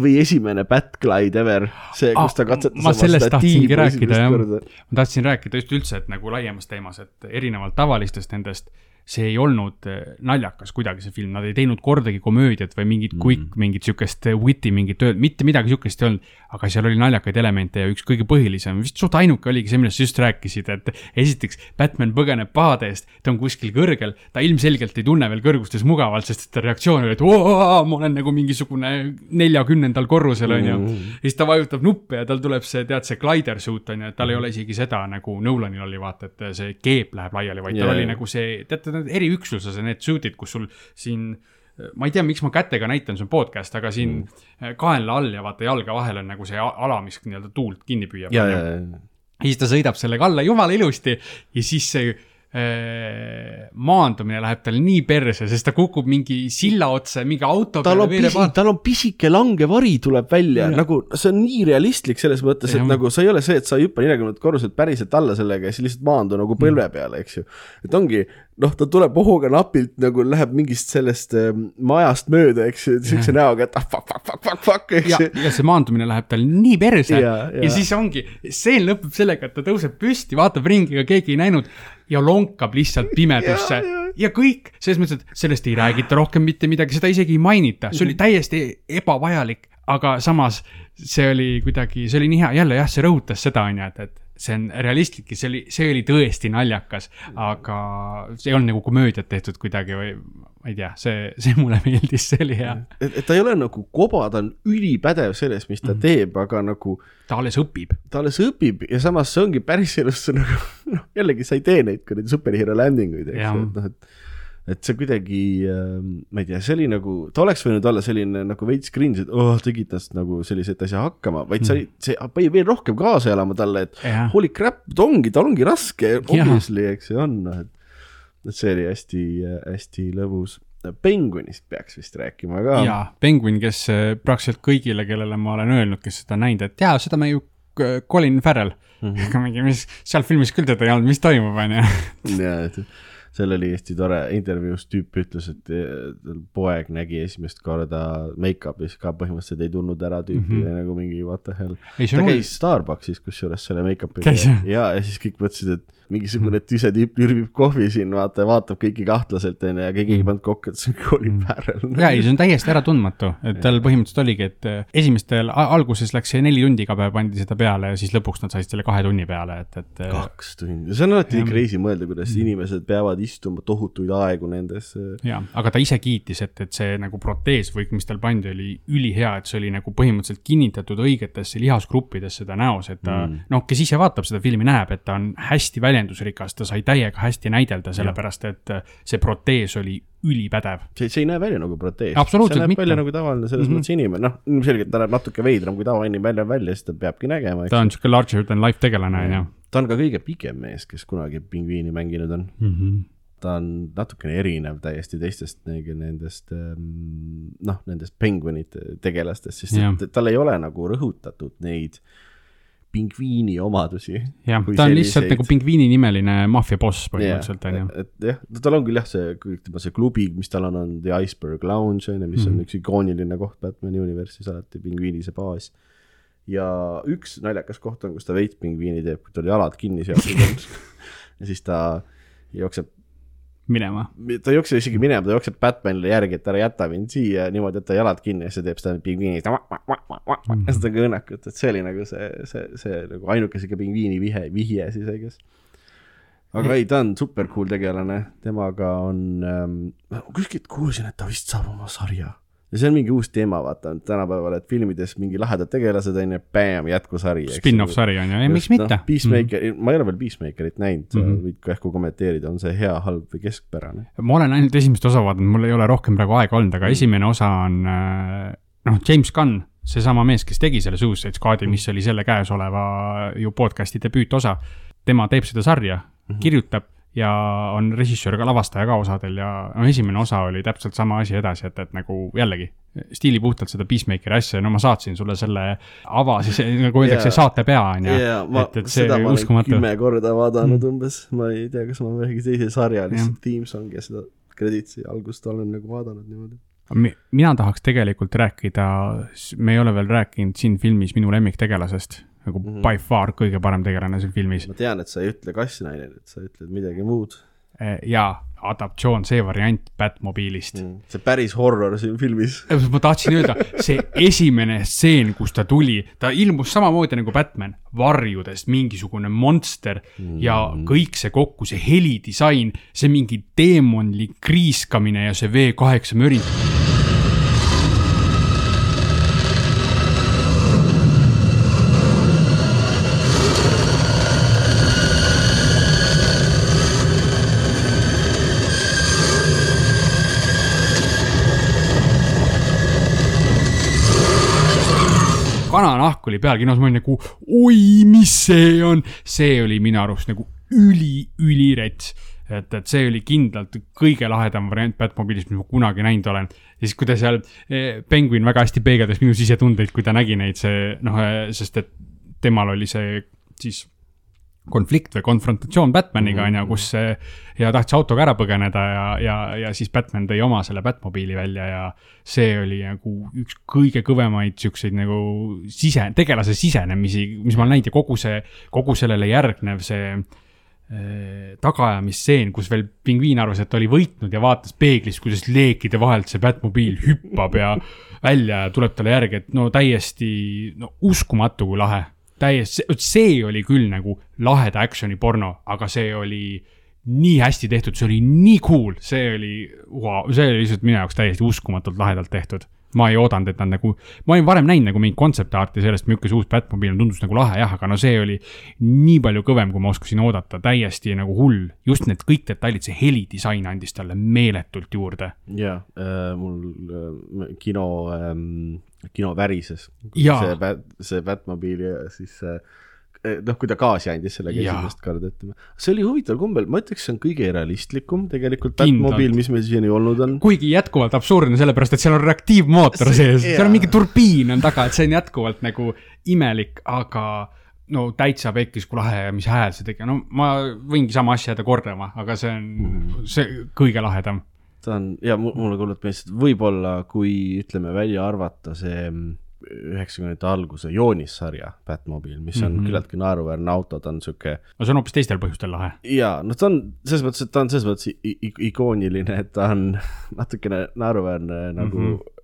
või esimene Batglide ever, see, kus ta Ah, katsetas ma sellest tahtsingi rääkida, jah. ma tahtsin rääkida just üldse, et nagu laiemas teemas, et erinevalt tavalistest nendest, see ei olnud eh, naljakas kuidagi, see film, nad ei teinud kordagi komöödiat või mingit quick mm., mingit sihukest witty mingit ööd, mitte midagi sihukest ei olnud. aga seal oli naljakaid elemente ja üks kõige põhilisem, vist suht ainuke oligi see, millest sa just rääkisid, et esiteks Batman põgeneb pahade eest, ta on kuskil kõrgel, ta ilmselgelt ei tunne veel kõrgustes mugavalt, sest ta reaktsioon oli, et oo, ma olen nagu mingisugune neljakümnendal korrusel, on ju. ja siis ta vajutab nuppe ja tal tuleb see, tead, see glider suit on ju, et tal ei ole isegi seda nagu Nolanil oli vaata, et see keep läheb laiali, vaid tal Jaa, oli nagu see, teate need eriüksuses need suit'id, kus sul siin ma ei tea, miks ma kätega näitan, see on podcast, aga siin mm. kaenla all ja vaata jalge vahel on nagu see ala, mis nii-öelda tuult kinni püüab. ja, ja, ja ja, siis ta sõidab sellega alla jumala ilusti ja siis see äh, maandumine läheb tal nii perse, sest ta kukub mingi silla otsa ja mingi auto tal on pisi, tal on pisike langevari tuleb välja, nagu see on nii realistlik selles mõttes, et Jah. nagu see ei ole see, et sa ei hüppa neljakümnendat korruselt päriselt alla sellega ja siis lihtsalt maandu nagu põlve peale, eks ju. et ongi, noh, ta tuleb ohuga napilt nagu läheb mingist sellest ähm, majast mööda, eks ju, siukse näoga, et ah fuck, fuck, fuck, fuck, fuck, eks ja ju., ja see maandumine läheb tal nii perse ja, Ja, ja. ja. ja siis ongi, stseen lõpeb sellega, et ta tõuseb püsti, vaatab ringi, ega keegi ei näinud ja lonkab lihtsalt pimedusse Ja, ja. ja kõik, selles mõttes, et sellest ei räägita rohkem mitte midagi, seda isegi ei mainita, see oli täiesti ebavajalik, aga samas see oli kuidagi, see oli nii hea, jälle jah, see rõhutas seda, on ju, et, et see on realistlik ja see oli, see oli tõesti naljakas, aga see ei olnud nagu komöödiat tehtud kuidagi või ma ei tea, see, see mulle meeldis, see oli hea. et, ta ei ole nagu koba, ta on ülipädev selles, mis ta teeb, aga nagu ta alles õpib. ta alles õpib ja samas see ongi päriselus nagu noh, jällegi sa ei tee neid kuradi superhero landing uid, eks ju, et noh, et et see kuidagi äh,, ma ei tea, see oli nagu, ta oleks võinud olla selline nagu veits cringe, et oh, tegid tast nagu sellise, et ta ei saa hakkama, vaid see oli, see pani veel rohkem kaasa elama talle, et Jah. holy crap, ta ongi, tal ongi raske, obviously, eks ju on, noh, et et see oli hästi, hästi lõbus. Penguinist peaks vist rääkima ka. jaa, Penguin, kes äh, praktiliselt kõigile, kellele ma olen öelnud, kes seda näinud, et jaa, seda me ju äh, Colin Farrell mm. -hmm. aga mingi, mis seal filmis küll teda ei olnud, mis toimub, onju. ja, et seal oli hästi tore intervjuus tüüp ütles, et eh, poeg nägi esimest korda make-up'is ka põhimõtteliselt ei tundnud ära tüüpi mm. -hmm. nagu mingi what the hell. ta käis Starbucksis kusjuures selle jah? ja, ja siis kõik mõtlesid, et mingisugune tüse tüüp nürbib kohvi siin, vaata, vaatab kõiki kahtlaselt onju ja keegi ei pannud kokku, et see on Farrell. Mhm. ja ei, see on täiesti äratundmatu, et tal põhimõtteliselt oligi, et äh, esimestel, alguses läks see neli tundi iga päev pandi seda peale ja siis lõpuks nad said selle kahe tunni peale, et, et äh, kaks tundi, see on alati nii crazy mõelda, kuidas Mhm. inimesed peavad istuma tohutuid aegu nendes. jaa, aga ta ise kiitis, et, et see nagu protees või mis tal pandi, oli ülihea, et see oli nagu põhimõtteliselt kinnitatud õigetesse lihasgruppidesse ta näos, et ta mm. Mm., noh, kes ise vaatab seda filmi, näeb, et ta on hästi väljendusrikas, ta sai täiega hästi näidelda, sellepärast et äh, see protees oli ülipädev. see, see ei näe välja nagu protees. See näeb mitte. välja nagu tavaline selles mm. -hmm. mõttes inimene, noh, ilmselgelt ta näeb natuke veidram kui tavainimene välja välja, siis ta peabki nägema, ta on sihuke larger than life tegelane, on ju. ta on ka kõige pikem mees, kes kunagi pingviini mänginud on. Mhm. ta on natukene erinev täiesti teistest nendest ähm, noh, nendest penguinite tegelastest, sest et tal ei ole nagu rõhutatud neid pingviini omadusi. jah, ta on selliseid- lihtsalt nagu pingviini nimeline maffiaboss põhimõtteliselt, on ju. et jah, tal on küll jah, see kõik tema see klubi, mis tal on, on The Iceberg Lounge on ju, mis mm -hmm. Mhm. on üks ikooniline koht Batman'i universis alati, pingviini see baas. ja üks naljakas koht on, kus ta veits pingviini teeb, kui tal jalad kinni seotud on. ja siis ta jookseb, minema. ta ei jookse isegi minema, ta jookseb Batmanile järgi, et ära jäta mind siia niimoodi, et ta jalad kinni ja siis ta teeb seda pingviini. ja seda kõnnakut, et see oli nagu see, see, see nagu ainuke sihuke pingviini vihe, vihje siis, I guess. aga ei, ta on super cool tegelane, temaga on ähm,, kuskilt kuulsin, et ta vist saab oma sarja. Ja see on mingi uus teema, vaata tänapäeval, et filmides mingi lahedad tegelased on ju, bäm, jätkusari. Spin-off sari on ju, ei miks mitte. noh, Peacemaker mm, -hmm. ma ei ole veel Peacemakerit näinud mm. -hmm. võid ehk kommenteerida, on see hea, halb või keskpärane? ma olen ainult esimest osa vaadanud, mul ei ole rohkem praegu aega olnud, aga esimene osa on äh, noh, James Gunn, seesama mees, kes tegi selle Suicide Squad'i, mis oli selle käesoleva ju podcast'i debüütosa. tema teeb seda sarja, kirjutab ja on režissöör ka lavastaja ka osadel ja no esimene osa oli täpselt sama asi edasi, et, et nagu jällegi stiilipuhtalt seda Peacemakeri asja, no ma saatsin sulle selle ava, siis nagu öeldakse Jaa. saate pea on ju ma et, et see oli uskumatu. kümme korda vaadanud mm. umbes, ma ei tea, kas ma ühegi teise sarja lihtsalt Team Song ja seda krediitsi algust olen nagu vaadanud niimoodi. Mi- mina tahaks tegelikult rääkida, me ei ole veel rääkinud siin filmis minu lemmiktegelasest, nagu mm Mhm. -hmm. by far kõige parem tegelane siin filmis ma tean, et sa ei ütle kassnaine, et sa ütled midagi muud ja adaptatsioon, see variant Batmobiilist mm.. see päris horror siin filmis. ma tahtsin öelda, see esimene stseen, kus ta tuli, ta ilmus samamoodi nagu Batman, varjudest mingisugune monster mm. ja kõik see kokku, see helidisain, see mingi teemonlik kriiskamine ja see V8 mürin. Kananahk oli peal kinos, ma olin nagu oi, mis see on, see oli minu arust nagu üli-ülirets. et, et see oli kindlalt kõige lahedam variant Batmobiilist, mis ma kunagi näinud olen. ja siis, kui ta seal, Penguin väga hästi peegeldas minu sisetundeid, kui ta nägi neid, see noh, sest et temal oli see siis konflikt või konfrontatsioon Batmaniga on ju, kus see ja tahtis autoga ära põgeneda ja, ja, ja siis Batman tõi oma selle Batmobiili välja ja see oli nagu üks kõige kõvemaid siukseid nagu sise, tegelase sisenemisi, mis ma olen näinud ja kogu see, kogu sellele järgnev see äh, tagaajamisstseen, kus veel pingviin arvas, et oli võitnud ja vaatas peeglist, kuidas leekide vahelt see Batmobiil hüppab ja välja ja tuleb talle järgi, et no täiesti no uskumatu, kui lahe täiesti, see oli küll nagu laheda action'i porno, aga see oli nii hästi tehtud, see oli nii cool, see oli wow,, see oli lihtsalt minu jaoks täiesti uskumatult lahedalt tehtud. ma ei oodanud, et nad nagu, ma olin varem näinud nagu mingit kontseptarti sellest, milline see uus Batmobiil on, tundus nagu lahe jah, aga no see oli nii palju kõvem, kui ma oskasin oodata, täiesti nagu hull. just need kõik detailid, see helidisain andis talle meeletult juurde. jaa äh,, mul äh, kino ähm,, kino värises. See see Batmobiil ja siis äh, noh, kui ta gaasi andis sellega esimest korda, ütleme. see oli huvitaval kombel, ma ütleks, see on kõige realistlikum tegelikult. Batmobiil, mis meil siiani olnud on. kuigi jätkuvalt absurdne, sellepärast et seal on reaktiivmootor See- sees, seal on mingi turbiin on taga, et see on jätkuvalt nagu imelik, aga no täitsa pekkis, kui lahe ja mis hääl see tegi, no ma võingi sama asja jääda kordama, aga see on Mhm. see kõige lahedam. Ta on ja mu- mulle kuulub meeldis, et võib-olla kui ütleme välja arvata see mm, üheksakümnendate alguse joonissarja Batmobile, mis on mm. -hmm. küllaltki naeruväärne auto, ta on sihuke no see on hoopis teistel põhjustel lahe. ja noh, ta on selles mõttes, et ta on selles mõttes ikooniline, et ta on natukene naeruväärne nagu mm. -hmm.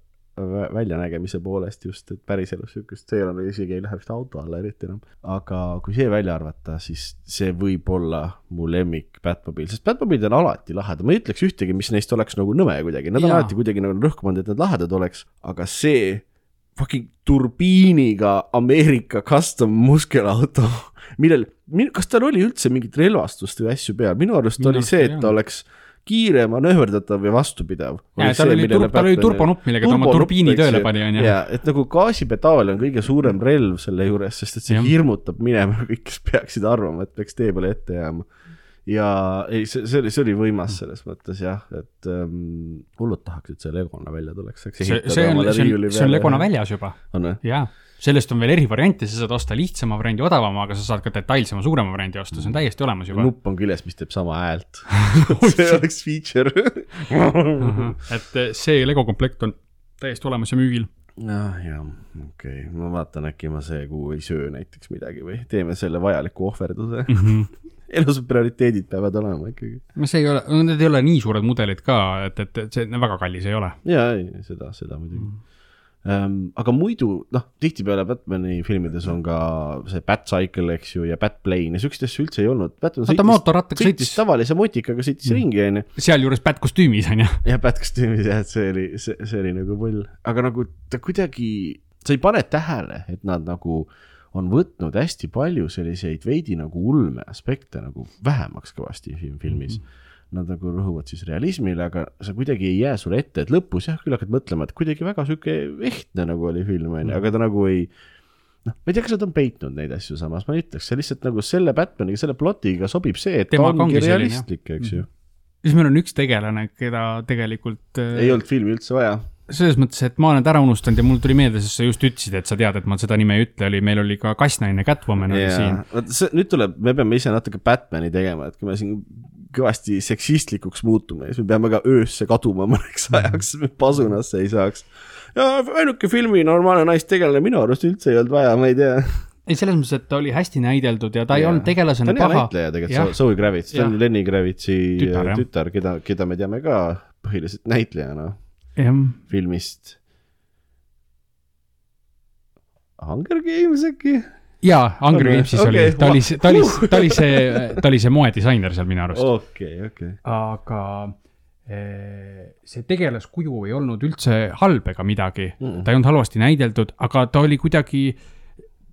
Väljanägemise poolest just, et päriselus siukest, see ei ole isegi ei lähe vist auto alla eriti enam. aga kui see välja arvata, siis see võib olla mu lemmik Batmobile, sest Batmobilid on alati lahedad, ma ei ütleks ühtegi, mis neist oleks nagu nõme kuidagi, nad on alati kuidagi nagu rõhku pandud, et nad lahedad oleks, aga see fucking turbiiniga Ameerika custom muskelauto, millel, kas tal oli üldse mingit relvastust või asju peal, minu arust Minu oli see, et ta oleks kiire, manööverdatav ja vastupidav. tal oli, tal oli turbonupp, millega ta oma turbiini tööle pani, on ju. ja et nagu gaasipedaal on kõige suurem relv selle juures, sest et see ja. hirmutab minema kõik, kes peaksid arvama, et peaks tee peale ette jääma. ja ei, see, see oli, see oli võimas selles mõttes jah, et ähm, hullud tahaks, et see Legona välja tuleks. see, see on, see on, see on Legona. väljas juba jaa, sellest on veel erivariante, sa saad osta lihtsama variandi odavama, aga sa saad ka detailsema, suurema variandi osta, see on täiesti olemas juba. nupp on küljes, mis teeb sama häält. see oleks feature. et eh, see Lego komplekt on täiesti olemas ja müügil. jah, jah, okei okay., ma vaatan, äkki ma see kuu ei söö näiteks midagi või teeme selle vajaliku ohverduse. elus prioriteedid peavad olema ikkagi. no see ei ole, need ei ole nii suured mudelid ka, et, et, see väga kallis ei ole. ja, ei, seda, seda muidugi mm.. Um, aga muidu, noh, tihtipeale Batman'i filmides on ka see Batcycle, eks ju, ja Batplane ja siukseid asju üldse ei olnud. ta mootorrattaga sõitis sõitis. tavalise motikaga, sõitis mm. ringi, onju. sealjuures Bat-kostüümis on ju. ja Bat-kostüümis jah, et see oli, see, see oli nagu pull, aga nagu ta kuidagi, sa ei pane tähele, et nad nagu on võtnud hästi palju selliseid veidi nagu ulme aspekte nagu vähemaks kõvasti film, filmis mm. -hmm. Nad nagu rõhuvad siis realismile, aga sa kuidagi ei jää sulle ette, et lõpus jah, küll hakkad mõtlema, et kuidagi väga sihuke ehtne nagu oli film, onju, aga ta nagu ei noh, ma ei tea, kas nad on peitnud neid asju samas, ma ei ütleks, see lihtsalt nagu selle Batmaniga, selle plotiga sobib see, et Temaga ta ongi realistlik, eks ju. siis meil on üks tegelane, keda tegelikult äh, ei olnud filmi üldse vaja selles mõttes, et ma olen ta ära unustanud ja mul tuli meelde, sest sa just ütlesid, et sa tead, et ma seda nime ei ütle, oli, meil oli ka kassnaine Catwoman oli jaa siin., vot see, nüüd tuleb, me peame ise natuke Batman'i tegema, et kui me siin kõvasti seksistlikuks muutume, siis me peame ka öösse kaduma mõneks Mhm. ajaks, et me pasunasse ei saaks. ja ainuke filmi normaalne naistegelane minu arust üldse ei olnud vaja, ma ei tea. ei, selles mõttes, et ta oli hästi näideldatud ja ta ei Jaa. olnud tegelasena ta on hea paha. näitleja tegelikult, Zoe Kravitz, ta on. Lenny Kravitzi Tütar, jah. tütar, tütar, keda, keda me teame ka põhiliselt näitlejana jah, filmist. Hunger Games äkki? jaa, Hunger või? Gamesis Okei, oli, ta oli, ta oli ta oli see, ta oli see moedisainer seal minu arust. okei, okei. aga eh, see tegelaskuju ei olnud üldse halb ega midagi mm. -mm. ta ei olnud halvasti näideldud, aga ta oli kuidagi,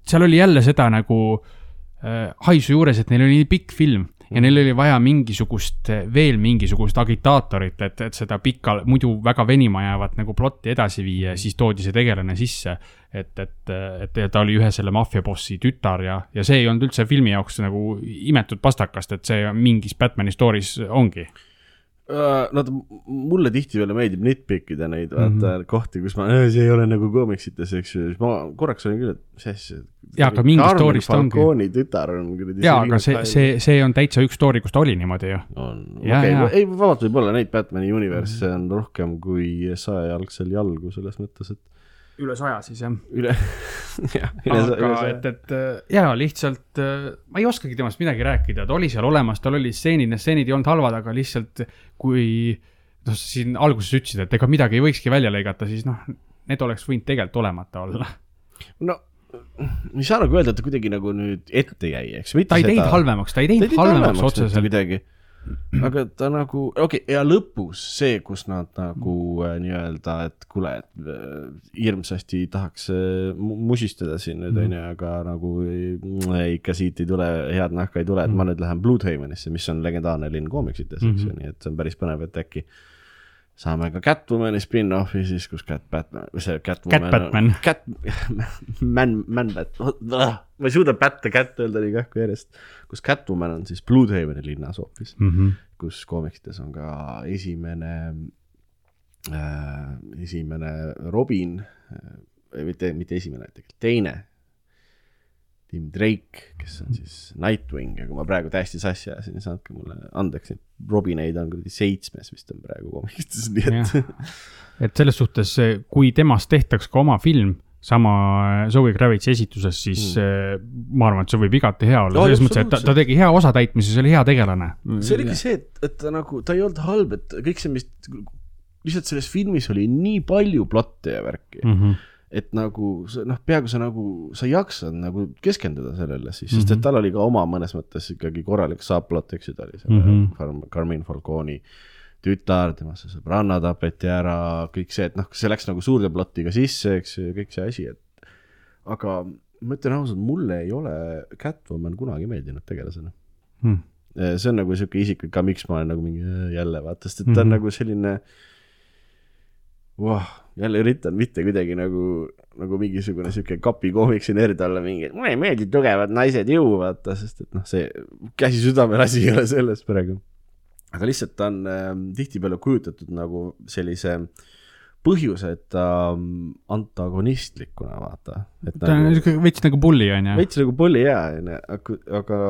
seal oli jälle seda nagu äh, haisu juures, et neil oli nii pikk film ja neil oli vaja mingisugust, veel mingisugust agitaatorit, et, et seda pikka, muidu väga venima jäävat nagu plotti edasi viia ja siis toodi see tegelane sisse. et, et, et ta oli ühe selle maffiabossi tütar ja, ja see ei olnud üldse filmi jaoks nagu imetud pastakast, et see mingis Batman'i story's ongi. Nad, mulle tihtipeale meeldib nitpikkida neid vaata mm. -hmm. kohti, kus ma, see ei ole nagu koomiksites, eks ju, siis ma korraks olin küll, et mis asja. Jaa, aga mingi story'st ongi. Falconi tütar on kuradi. jaa, aga see, see, see on täitsa üks story, kus ta oli niimoodi ju. on, okei ei vabalt võib-olla neid Batman'i universe mm -hmm. on rohkem kui sajajalgsel jalgu selles mõttes, et üle saja siis jah. üle, jah, aga et, et äh, jaa, lihtsalt äh, ma ei oskagi temast midagi rääkida, ta oli seal olemas, tal olid stseenid, need stseenid ei olnud halvad, aga lihtsalt kui noh, siin alguses ütlesid, et ega midagi ei võikski välja lõigata, siis noh, need oleks võinud tegelikult olemata olla. no ei saa nagu öelda, et ta kuidagi nagu nüüd ette jäi, eks. ta ei teinud halvemaks, ta ei teinud halvemaks otseselt. Aga ta nagu, okei okay,, ja lõpus see, kus nad nagu äh, nii-öelda, et kuule, et äh, hirmsasti tahaks äh, mu- musistada siin nüüd Mhm. onju, aga nagu ei, ikka siit ei tule, head nahka ei tule, et ma nüüd lähen Bloodhavenisse, mis on legendaarne linn koomiksites, eks ju, Mhm. nii et see on päris põnev, et äkki saame ka Catwomani spin-off'i siis, kus Cat Batman, või see Catwoman. Cat Batman. Cat, Man, Man Bat, ma ei suuda Bat ja Cat öelda nii kähku järjest. kus Catwoman on siis Bloodhaveni linnas hoopis, Mhm. kus koomiksites on ka esimene äh,, esimene Robin äh,, mitte, mitte esimene, tegelikult teine Tim Drake, kes on siis Nightwing ja kui ma praegu täiesti sassi ajasin, siis andke mulle andeks, et Robineid on kuradi seitsmes vist on praegu komikstes, nii et et selles suhtes, kui temast tehtaks ka oma film sama Zoe Kravitsi esituses, siis mm. ma arvan, et see võib igati hea olla, Jaa, selles mõttes, et ta, ta tegi hea osatäitmise, see oli hea tegelane. see oligi see, et, et ta nagu, ta ei olnud halb, et kõik see, mis lihtsalt selles filmis oli nii palju plotte ja värki mm., mm. -hmm. Et nagu noh, peaaegu sa nagu, sa ei jaksanud nagu keskenduda sellele siis, sest Mhm. et tal oli ka oma mõnes mõttes ikkagi korralik subplot, eks ju, ta oli selle Mhm. mm -hmm. Carmine Falcone'i tütar, tema see sõbranna tapeti ära, kõik see, et noh, see läks nagu suurde plotiga sisse, eks ju, kõik see asi, et aga ma ütlen ausalt, mulle ei ole Catwoman kunagi meeldinud tegelasena. Mm. see on nagu sihuke isiklik ka, miks ma olen nagu mingi "Äh, jälle vaata, sest et ta Mhm. on nagu selline wow,. jälle üritan mitte kuidagi nagu, nagu mingisugune sihuke kapikoomiksi nerd olla mingi, mulle ei meeldi tugevad naised ju vaata, sest et noh, see käsi südamel asi ei ole selles praegu. aga lihtsalt ta on äh, tihtipeale kujutatud nagu sellise põhjuse, et ta mm, antagonistlikuna vaata, ta on nagu niisugune veits nagu bully on ju. veits nagu pulli hea onju, aga, aga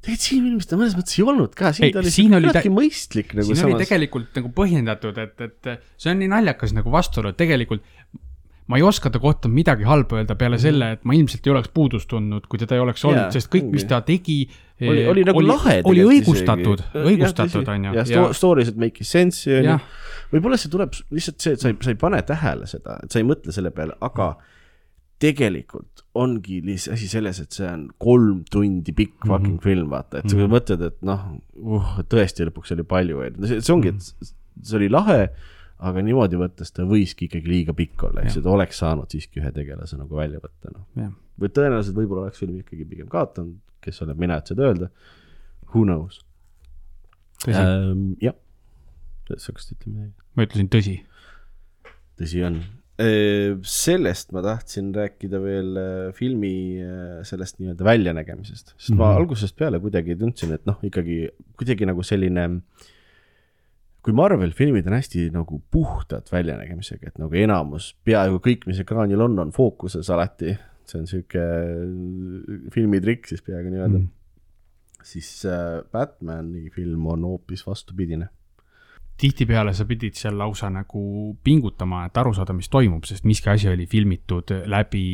tegelikult siin filmis ta mõnes mõttes ei olnud ka, siin Ei, ta oli siin oli küllaltki mõistlik nagu siin oli samas. tegelikult nagu põhjendatud, et, et see on nii naljakas nagu vastuolu, et tegelikult ma ei oska ta kohta midagi halba öelda peale selle, et ma ilmselt ei oleks puudust tundnud, kui teda ei oleks olnud. Jaa, sest kõik, mis ta tegi, oli, oli nagu lahe oli õigustatud, õigustatud on ju. jah, sto-, stories, et make sense'i on ju. Võib-olla see tuleb lihtsalt see, et sa ei, sa ei pane tähele seda, et sa ei mõtle selle peale, aga tegelikult ongi lihtsalt asi selles, et see on kolm tundi pikk Mhm. fucking film, vaata, et sa mõtled, et noh uh,, tõesti lõpuks oli palju, see see ongi, et see oli lahe, aga niimoodi võttes ta võiski ikkagi liiga pikk olla, eks ju, ta oleks saanud siiski ühe tegelase nagu välja võtta, noh. või tõenäoliselt võib-olla oleks film ikkagi pigem kaotanud, kes olen mina, et seda öelda. Who knows ähm,. jah, sa hakkasid ütlema midagi? ma ütlesin tõsi. tõsi on. Sellest ma tahtsin rääkida veel äh, filmi äh, sellest nii-öelda väljanägemisest, sest mm -hmm. ma Mhm. algusest peale kuidagi tundsin, et noh, ikkagi kuidagi nagu selline kui Marvel filmid on hästi nagu puhtad väljanägemisega, et nagu enamus, peaaegu kõik, mis ekraanil on, on fookuses alati. see on sihuke filmitrikk siis peaaegu nii-öelda mm.. siis äh, Batman'i film on hoopis vastupidine. Tihtipeale sa pidid seal lausa nagu pingutama, et aru saada, mis toimub, sest miski asi oli filmitud läbi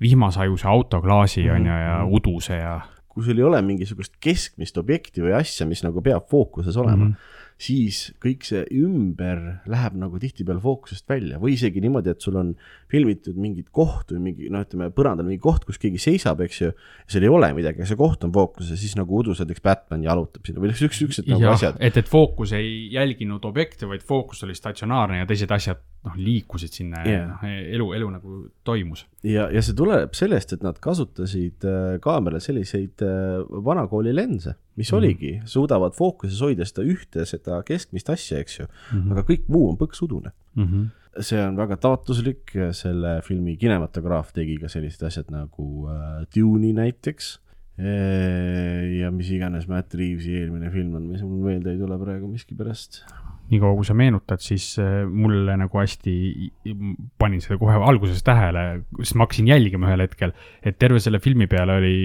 vihmasajuse autoklaasi Mhm. on ju ja uduse ja. kui sul ei ole mingisugust keskmist objekti või asja, mis nagu peab fookuses olema mm, Mhm. -hmm. Siis kõik see ümber läheb nagu tihtipeale fookusest välja või isegi niimoodi, et sul on filmitud mingit kohta või mingi noh, ütleme põrandal mingi koht, kus keegi seisab, eks ju. seal ei ole midagi, aga see koht on fookuses, siis nagu udused, eks Batman jalutab sinna või siuksed, siuksed nagu asjad,. et, et fookus ei jälginud objekte, vaid fookus oli statsionaarne ja teised asjad noh, liikusid sinna ja Jah. noh, elu, elu nagu toimus. ja, ja see tuleb sellest, et nad kasutasid äh, kaameral selliseid äh, vanakooli lense, mis mm. oligi, suudavad fookuses hoida seda ühte, seda keskmist asja, eks ju mm, -hmm. aga kõik muu on põksudune. Mm -hmm. see on väga taotluslik, selle filmi kinematograaf tegi ka sellised asjad nagu äh, Dune'i näiteks. ja mis iganes Matt Reavesi eelmine film on, mis mul meelde ei tule praegu miskipärast. niikaua kui sa meenutad, siis äh, mulle nagu hästi, panin seda kohe alguses tähele, sest ma hakkasin jälgima ühel hetkel, et terve selle filmi peale oli,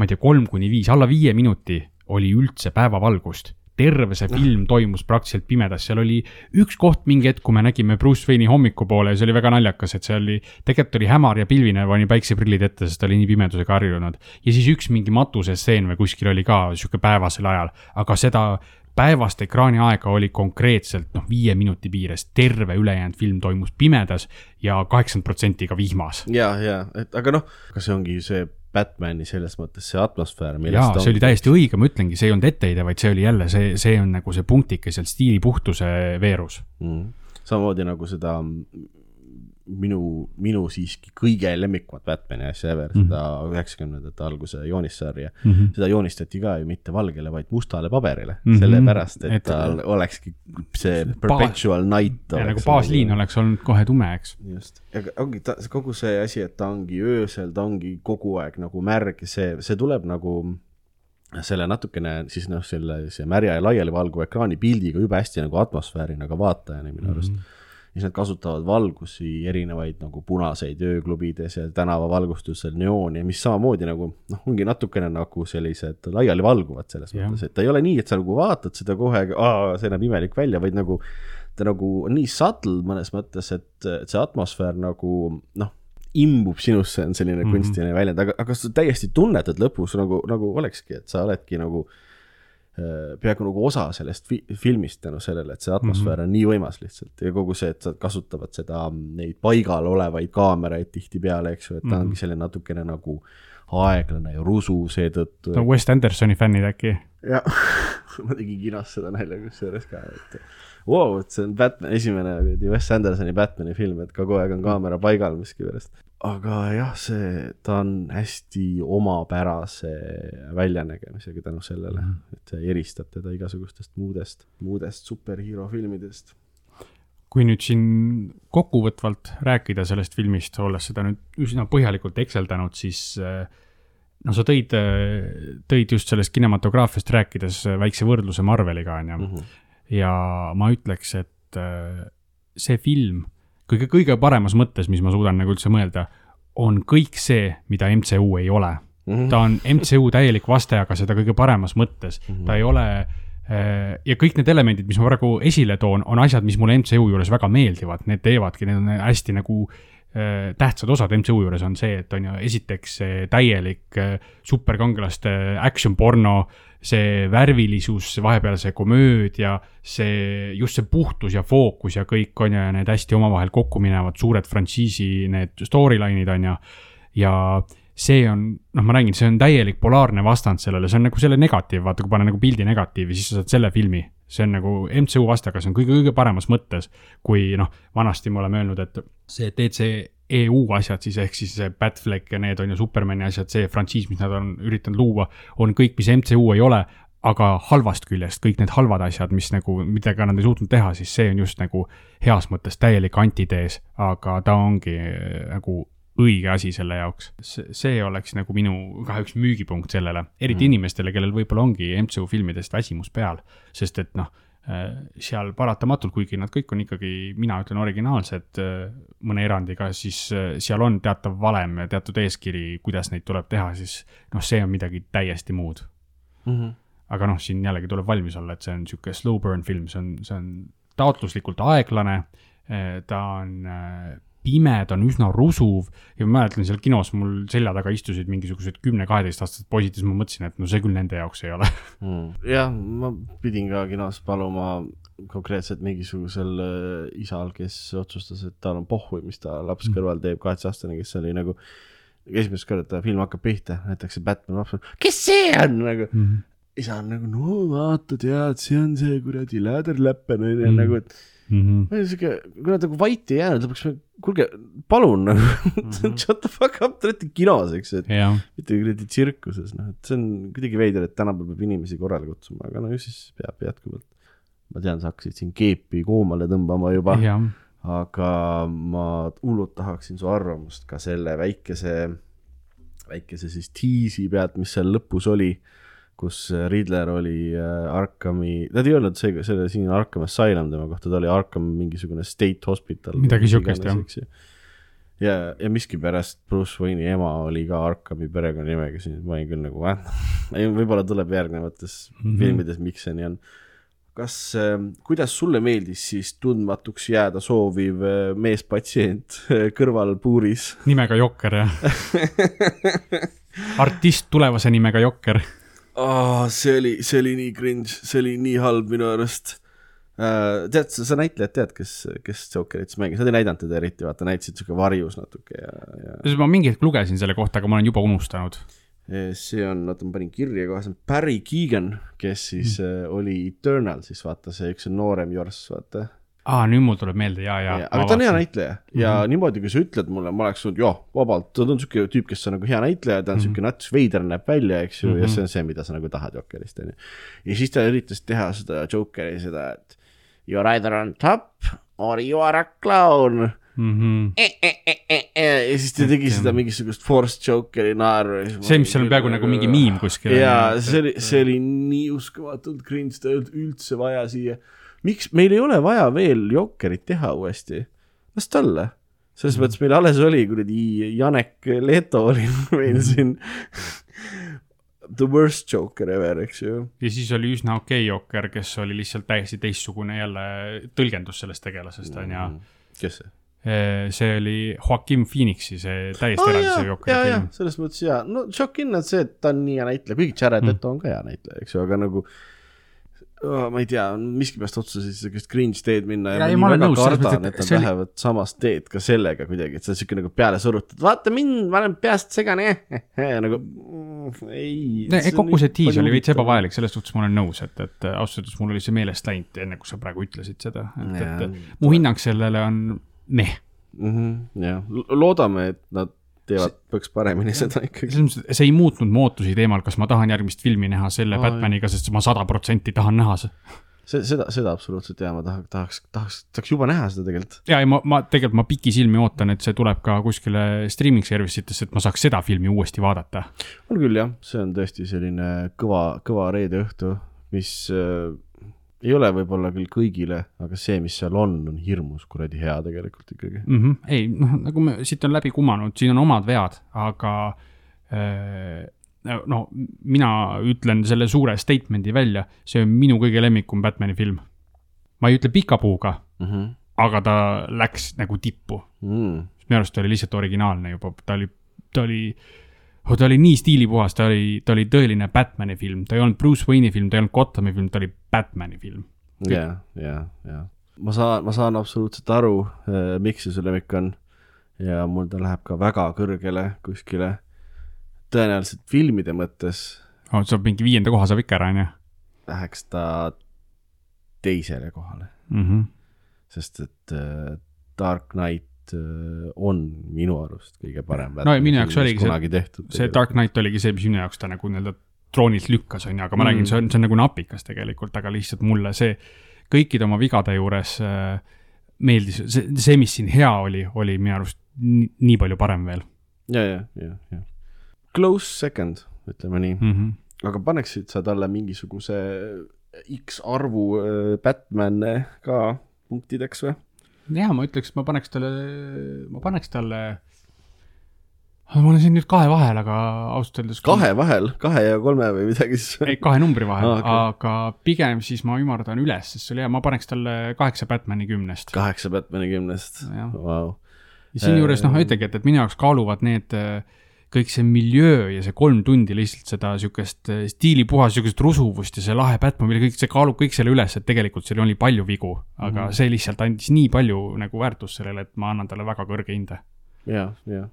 ma ei tea, kolm kuni viis, alla viie minuti oli üldse päevavalgust terve see film toimus praktiliselt pimedas, seal oli üks koht mingi hetk, kui me nägime Bruce Wayne'i hommikupoole ja see oli väga naljakas, et see oli, tegelikult oli hämar ja pilvine, pani päikseprillid ette, sest ta oli nii pimedusega harjunud. ja siis üks mingi matusestseen või kuskil oli ka sihuke päevasel ajal, aga seda päevast ekraaniaega oli konkreetselt noh, viie minuti piires, terve ülejäänud film toimus pimedas ja kaheksakümmend protsenti ka vihmas. ja, ja, et aga noh, aga see ongi see Batman'i selles mõttes see atmosfäär, jaa, see oli täiesti õige, ma ütlengi, see ei olnud etteheide, vaid see oli jälle see, see on nagu see punktike sealt stiilipuhtuse veerus. mm.. samamoodi nagu seda minu, minu siiski kõige lemmikumat Batman'i asja ever mm, -hmm. seda üheksakümnendate alguse joonissarja mm. -hmm. seda joonistati ka ju mitte valgele, vaid mustale paberile mm. -hmm. sellepärast, et, Et- tal olekski see perpetual night. ja nagu baasliin oleks olnud kohe tume, eks. just, aga ongi ta, kogu see asi, et ta ongi öösel, ta ongi kogu aeg nagu märg, see, see tuleb nagu selle natukene siis noh, selle, see märja ja laialivalguva ekraani pildiga jube hästi nagu atmosfääri nagu vaatajani minu arust mm. -hmm. Siis nad kasutavad valgusi erinevaid nagu punaseid ööklubides ja tänavavalgustusel neooni, mis samamoodi nagu noh, ongi natukene nagu sellised laialivalguvad selles Jah. mõttes, et ta ei ole nii, et sa nagu vaatad seda kohe, see näeb imelik välja, vaid nagu ta nagu on nii subtle mõnes mõttes, et, et see atmosfäär nagu noh, imbub sinusse, on selline mm. -hmm. kunstiline väljend, aga, aga sa täiesti tunnetad lõpus nagu, nagu olekski, et sa oledki nagu äh, peaaegu nagu osa sellest fi filmist tänu sellele, et see atmosfäär mm -hmm. on nii võimas lihtsalt ja kogu see, et sa kasutavad seda, neid paigal olevaid kaameraid tihtipeale, eks ju, et ta mm -hmm. ongi selline natukene nagu aeglane ja rusu seetõttu no Wes Andersoni fännid äkki. jah, ma tegin kinos seda nalja kusjuures ka, et wow, et see on Batman, esimene Wes Andersoni Batman'i film, et ka kogu aeg on kaamera paigal miskipärast. Aga jah, see, ta on hästi omapärase väljanägemisega tänu sellele, et see eristab teda igasugustest muudest, muudest superhero filmidest. kui nüüd siin kokkuvõtvalt rääkida sellest filmist, olles seda nüüd üsna põhjalikult ekseldanud, siis äh, no sa tõid, tõid just sellest kinematograafiast rääkides väikse võrdluse Marveliga, on ju. Mhm. ja ma ütleks, et äh, see film kõige, kõige paremas mõttes, mis ma suudan nagu üldse mõelda, on kõik see, mida MCU ei ole. Mhm. ta on MCU täielik vaste, aga seda kõige paremas mõttes. ta ei ole äh, ja kõik need elemendid, mis ma praegu esile toon, on asjad, mis mulle MCU juures väga meeldivad, need teevadki, need on hästi nagu äh, tähtsad osad MCU juures on see, et on ju esiteks see täielik äh, superkangelaste action porno, see värvilisus, vahepeal see komöödia, see just see puhtus ja fookus ja kõik on ju ja need hästi omavahel kokku minevad suured frantsiisi need storyline'id on ju. ja see on, noh, ma räägin, see on täielik polaarne vastand sellele, see on nagu selle negatiiv, vaata, kui panna nagu pildi negatiivi, siis sa saad selle filmi. see on nagu MCU vaste, aga see on kõige-kõige paremas mõttes, kui noh, vanasti me oleme öelnud, et see DCEU asjad siis ehk siis see Batfleck ja need on ju Supermani asjad, see frantsiis, mis nad on üritanud luua, on kõik, mis MCU ei ole, aga halvast küljest kõik need halvad asjad, mis nagu, midagi nad ei suutnud teha, siis see on just nagu heas mõttes täielik antitees, aga ta ongi äh, nagu õige asi selle jaoks. see oleks nagu minu ka üks müügipunkt sellele, eriti mm. inimestele, kellel võib-olla ongi MCU filmidest väsimus peal, sest et noh, seal paratamatult, kuigi nad kõik on ikkagi, mina ütlen originaalsed äh, mõne erandiga, siis äh, seal on teatav valem ja teatud eeskiri, kuidas neid tuleb teha, siis noh, see on midagi täiesti muud. Mhm. aga noh, siin jällegi tuleb valmis olla, et see on niisugune slow burn film, see on, see on taotluslikult aeglane, ta on pime, ta on üsna rusuv ja ma mäletan seal kinos mul selja taga istusid mingisugused kümne-kaheteistaastased poisid, siis ma mõtlesin, et no see küll nende jaoks ei ole. Mm. jah, ma pidin ka kinos paluma konkreetselt mingisugusel äh, isal, kes otsustas, et tal on pohhui, mis ta laps kõrval teeb, kaheksa-aastane, kes oli nagu esimest korda film hakkab pihta, näitakse Batman, laps on, kes see on nagu mm. -hmm. Isa on nagu, no vaata, tead, see on see kuradi läderläppen onju mm, -hmm. nagu, et Mm -hmm. ma olin siuke, kui nad nagu vait ei jäänud, lõpuks, kuulge, palun nagu shut the fuck up, te olete kinos, eks ju, et jah, mitte kuradi tsirkuses, noh, et see on kuidagi veider, et tänapäeval peab inimesi korrale kutsuma, aga no ju siis peab jätkuvalt. ma tean, sa hakkasid siin keepi koomale tõmbama juba, jah, aga ma hullult tahaksin su arvamust ka selle väikese, väikese siis tiisi pealt, mis seal lõpus oli, kus Riddler oli äh, Arkhami, nad ei öelnud see, selle siin Arkham Asylum tema kohta, ta oli Arkham mingisugune state hospital. Midagi siukest, jah. ja, ja miskipärast Bruce Wayne'i ema oli ka Arkhami perekonnanimega, siis ma olin küll nagu äh, võib-olla tuleb järgnevates mm. -hmm. filmides, miks see nii on kas äh,, kuidas sulle meeldis siis tundmatuks jääda sooviv äh, meespatsient äh, kõrvalpuuris? nimega Jokker jah. artist tulevase nimega Jokker. Oh, see oli, see oli nii cringe, see oli nii halb minu arust uh,. tead, sa, sa näitlejat tead, kes, kes Jokerit siis mängis, nad ei näidanud teda eriti, vaata näitasid siuke varjus natuke ja, ja ma mingi hetk lugesin selle kohta, aga ma olen juba unustanud. see on, oota ma panin kirja kohe, see on Barry Keegan, kes siis mm. uh, oli Eternal siis vaata see üks noorem jorss, vaata aa, nüüd mul tuleb meelde ja, ja. aga ta on hea näitleja ja mm -hmm. niimoodi, kui sa ütled mulle, ma oleks öelnud, jah, vabalt, ta on siuke tüüp, kes on nagu hea näitleja, ta on mm -hmm. siuke nats veider näeb välja, eks ju mm, -hmm. ja see on see, mida sa nagu tahad Jokerist, onju. ja siis ta üritas teha seda Jokeri seda, et you are either on top or you are a clown mm. -hmm. ja siis ta tegi seda mingisugust forced Jokeri naeru. see, mis seal on peaaegu nagu mingi miim kuskil. jaa, see oli, see oli nii uskumatult cringe, ta ei olnud üldse vaja siia. Miks meil ei ole vaja veel Jokerit teha uuesti, las ta olla selles mõttes meil alles oli kuradi Janek Leto oli meil siin The worst Joker ever, eks ju. ja siis oli üsna okei okay Joker, kes oli lihtsalt täiesti teistsugune jälle tõlgendus sellest tegelasest on ju. kes see? see oli Joaquin Phoenixi see täiesti ah, eraldi see Jokeri film. selles mõttes jaa, no Joaquin on see, et ta on nii hea näitleja, kuigi Jared mm. Leto on ka hea näitleja, eks ju, aga nagu oh, ma ei tea, miskipärast otsustasid sellist cringe teed minna ja, ja ma väga nõus, kardan, et nad oli... lähevad samast teed ka sellega kuidagi, et see on siuke nagu peale surutud, vaata mind, ma olen peast segane nagu mm, ei. kogu see tiis oli veits ebavajalik, selles suhtes ma olen nõus, et, et ausalt öeldes mul oli see meelest läinud, enne kui sa praegu ütlesid seda, et, et mu hinnang sellele on meh. -hmm, jah, loodame, et nad teevad, peaks paremini seda ikkagi. selles mõttes, see ei muutnud mu ootusi teemal, kas ma tahan järgmist filmi näha selle oh, Batmaniga, sest ma sada protsenti tahan näha seda. see, seda, seda absoluutselt jaa, ma tahaks, tahaks, tahaks, tahaks juba näha seda tegelikult. ja, ei ma, ma tegelikult ma pikisilmi ootan, et see tuleb ka kuskile streaming service itesse, et ma saaks seda filmi uuesti vaadata. on küll jah, see on tõesti selline kõva, kõva reede õhtu, mis äh, ei ole võib-olla küll kõigile, aga see, mis seal on, on hirmus kuradi hea tegelikult ikkagi mm. -hmm. ei, noh, nagu me siit on läbi kumanud, siin on omad vead, aga äh, no mina ütlen selle suure statement'i välja, see on minu kõige lemmikum Batman'i film. ma ei ütle pika puuga mm, -hmm. aga ta läks nagu tippu mm.. minu arust ta oli lihtsalt originaalne juba, ta oli, ta oli oh, ta oli nii stiilipuhas, ta oli, ta oli tõeline Batman'i film, ta ei olnud Bruce Wayne'i film, ta ei olnud Gothami film, ta oli Batman'i film. ja, ja, ja ma saan, ma saan absoluutselt aru, äh, miks see su lemmik on. ja mul ta läheb ka väga kõrgele kuskile, tõenäoliselt filmide mõttes. oh, saab mingi viienda koha saab ikka ära, on ju? Läheks ta teisele kohale mm. -hmm. sest et äh, Dark Knight on minu arust kõige parem. no ja minu jaoks oligi see, see Dark Knight oligi see, mis minu jaoks ta nagu nii-öelda troonilt lükkas, on ju, aga ma mm. räägin, see on, see on nagu napikas tegelikult, aga lihtsalt mulle see kõikide oma vigade juures äh, meeldis, see, see, mis siin hea oli, oli minu arust nii, nii palju parem veel. ja, ja, ja, ja. Close second, ütleme nii mm. -hmm. aga paneksid sa talle mingisuguse X arvu äh, Batman'e ka punktideks või? Ja ma ütleks, ma paneks talle, ma paneks talle. ma olen siin nüüd kahe vahel, aga ausalt öeldes. kahe vahel, kahe ja kolme või midagi siis? ei, kahe numbri vahel ah,, okay. aga pigem siis ma ümardan üles, sest see oli hea, ma paneks talle kaheksa Batman'i kümnest. kaheksa Batman'i kümnest, vau. ja siinjuures noh, ütlengi, et, et minu jaoks kaaluvad need äh, kõik see miljöö ja see kolm tundi lihtsalt seda sihukest eh, stiilipuhast, sihukest rusuvust ja see lahe Batman, mille kõik see kaalub kõik selle üles, et tegelikult seal oli palju vigu, aga mm -hmm. see lihtsalt andis nii palju nagu väärtust sellele, et ma annan talle väga kõrge hinde. ja, ja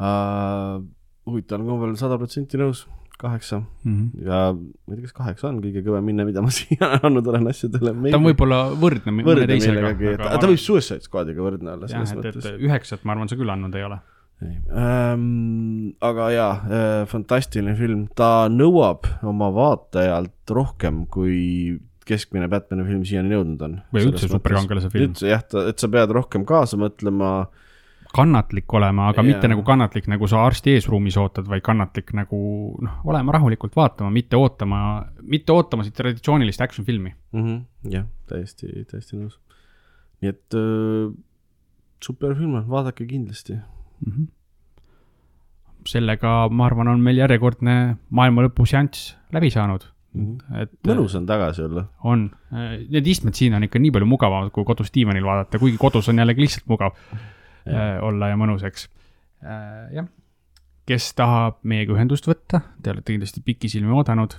uh,. huvitaval kombel sada protsenti nõus, kaheksa mm. -hmm. ja ma ei tea, kas kaheksa on kõige kõvem hinne, mida ma siiani andnud olen asjadele. ta on võib-olla võrdne mõne teisega. Aga... ta võib Suicide Squadiga võrdne olla. jah, et, et üheksat ma arvan, sa küll andnud ei ole Ähm, aga jaa äh,, fantastiline film, ta nõuab oma vaatajalt rohkem, kui keskmine Batman'i film siiani nõudnud on. või üldse superkangelase film. üldse jah, et sa pead rohkem kaasa mõtlema. kannatlik olema, aga ja. mitte nagu kannatlik, nagu sa arsti eesruumis ootad, vaid kannatlik nagu noh, olema rahulikult vaatama, mitte ootama, mitte ootama siit traditsioonilist action filmi mm. -hmm. jah, täiesti, täiesti nõus. nii et äh, superfilm on, vaadake kindlasti mm. -hmm. sellega, ma arvan, on meil järjekordne maailma lõpu seanss läbi saanud mm. -hmm. et. mõnus on tagasi olla. on, need istmed siin on ikka nii palju mugavamad, kui kodus diivanil vaadata, kuigi kodus on jällegi lihtsalt mugav ja. Äh, olla ja mõnus, eks. Äh, jah, kes tahab meiega ühendust võtta, te olete kindlasti pikisilmi oodanud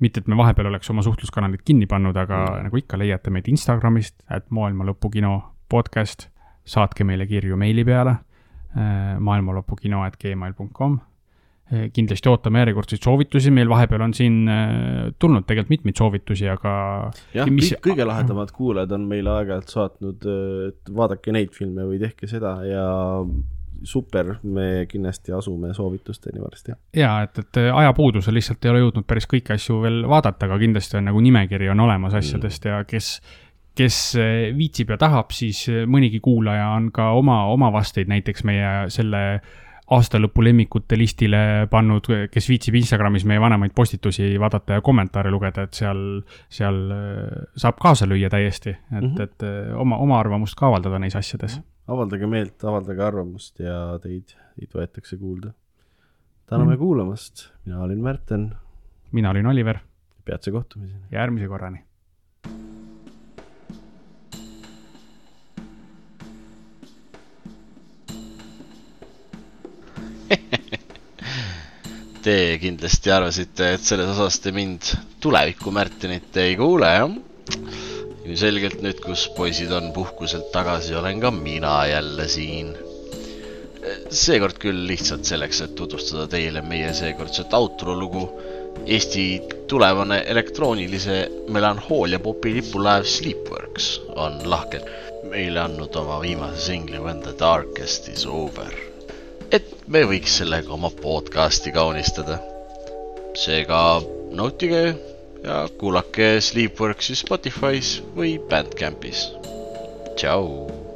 mitte, et me vahepeal oleks oma suhtluskanalid kinni pannud, aga mm. nagu ikka, leiate meid Instagramist, et maailma lõpu kino podcast. saatke meile kirju meili peale maailmalopukino.gmail.com. Äh, kindlasti ootame järjekordseid soovitusi, meil vahepeal on siin äh, tulnud tegelikult mitmeid soovitusi, aga. jah mis..., kõige lahedamad kuulajad on meile aeg-ajalt saatnud, et vaadake neid filme või tehke seda ja super, me kindlasti asume soovitusteni varsti. ja et, et ajapuudusel lihtsalt ei ole jõudnud päris kõiki asju veel vaadata, aga kindlasti on nagu nimekiri on olemas asjadest mm. ja kes kes eh, viitsib ja tahab, siis eh, mõnigi kuulaja on ka oma, oma vasteid näiteks meie selle aastalõpu lemmikute listile pannud, kes viitsib Instagramis meie vanemaid postitusi vaadata ja kommentaare lugeda, et seal, seal äh, saab kaasa lüüa täiesti, et mm, -hmm. et oma, oma arvamust ka avaldada neis asjades. avaldage meelt, avaldage arvamust ja teid, teid võetakse kuulda. täname mm. kuulamast, mina olin Märten. mina olin Oliver. peatse kohtumiseni. järgmise korrani Te kindlasti arvasite, et selles osas te mind tuleviku Märtenit ei kuule, jah? ilmselgelt nüüd, kus poisid on puhkuselt tagasi, olen ka mina jälle siin. seekord küll lihtsalt selleks, et tutvustada teile meie seekordset outro lugu. Eesti tulevane elektroonilise melanhoolia popi lipulaev Sleepworks on lahkelt meile andnud oma viimase singli When the darkest is over et me võiks sellega oma podcasti kaunistada. seega nautige ja kuulake Sleepworksi Spotify's või Bandcampis. tšau.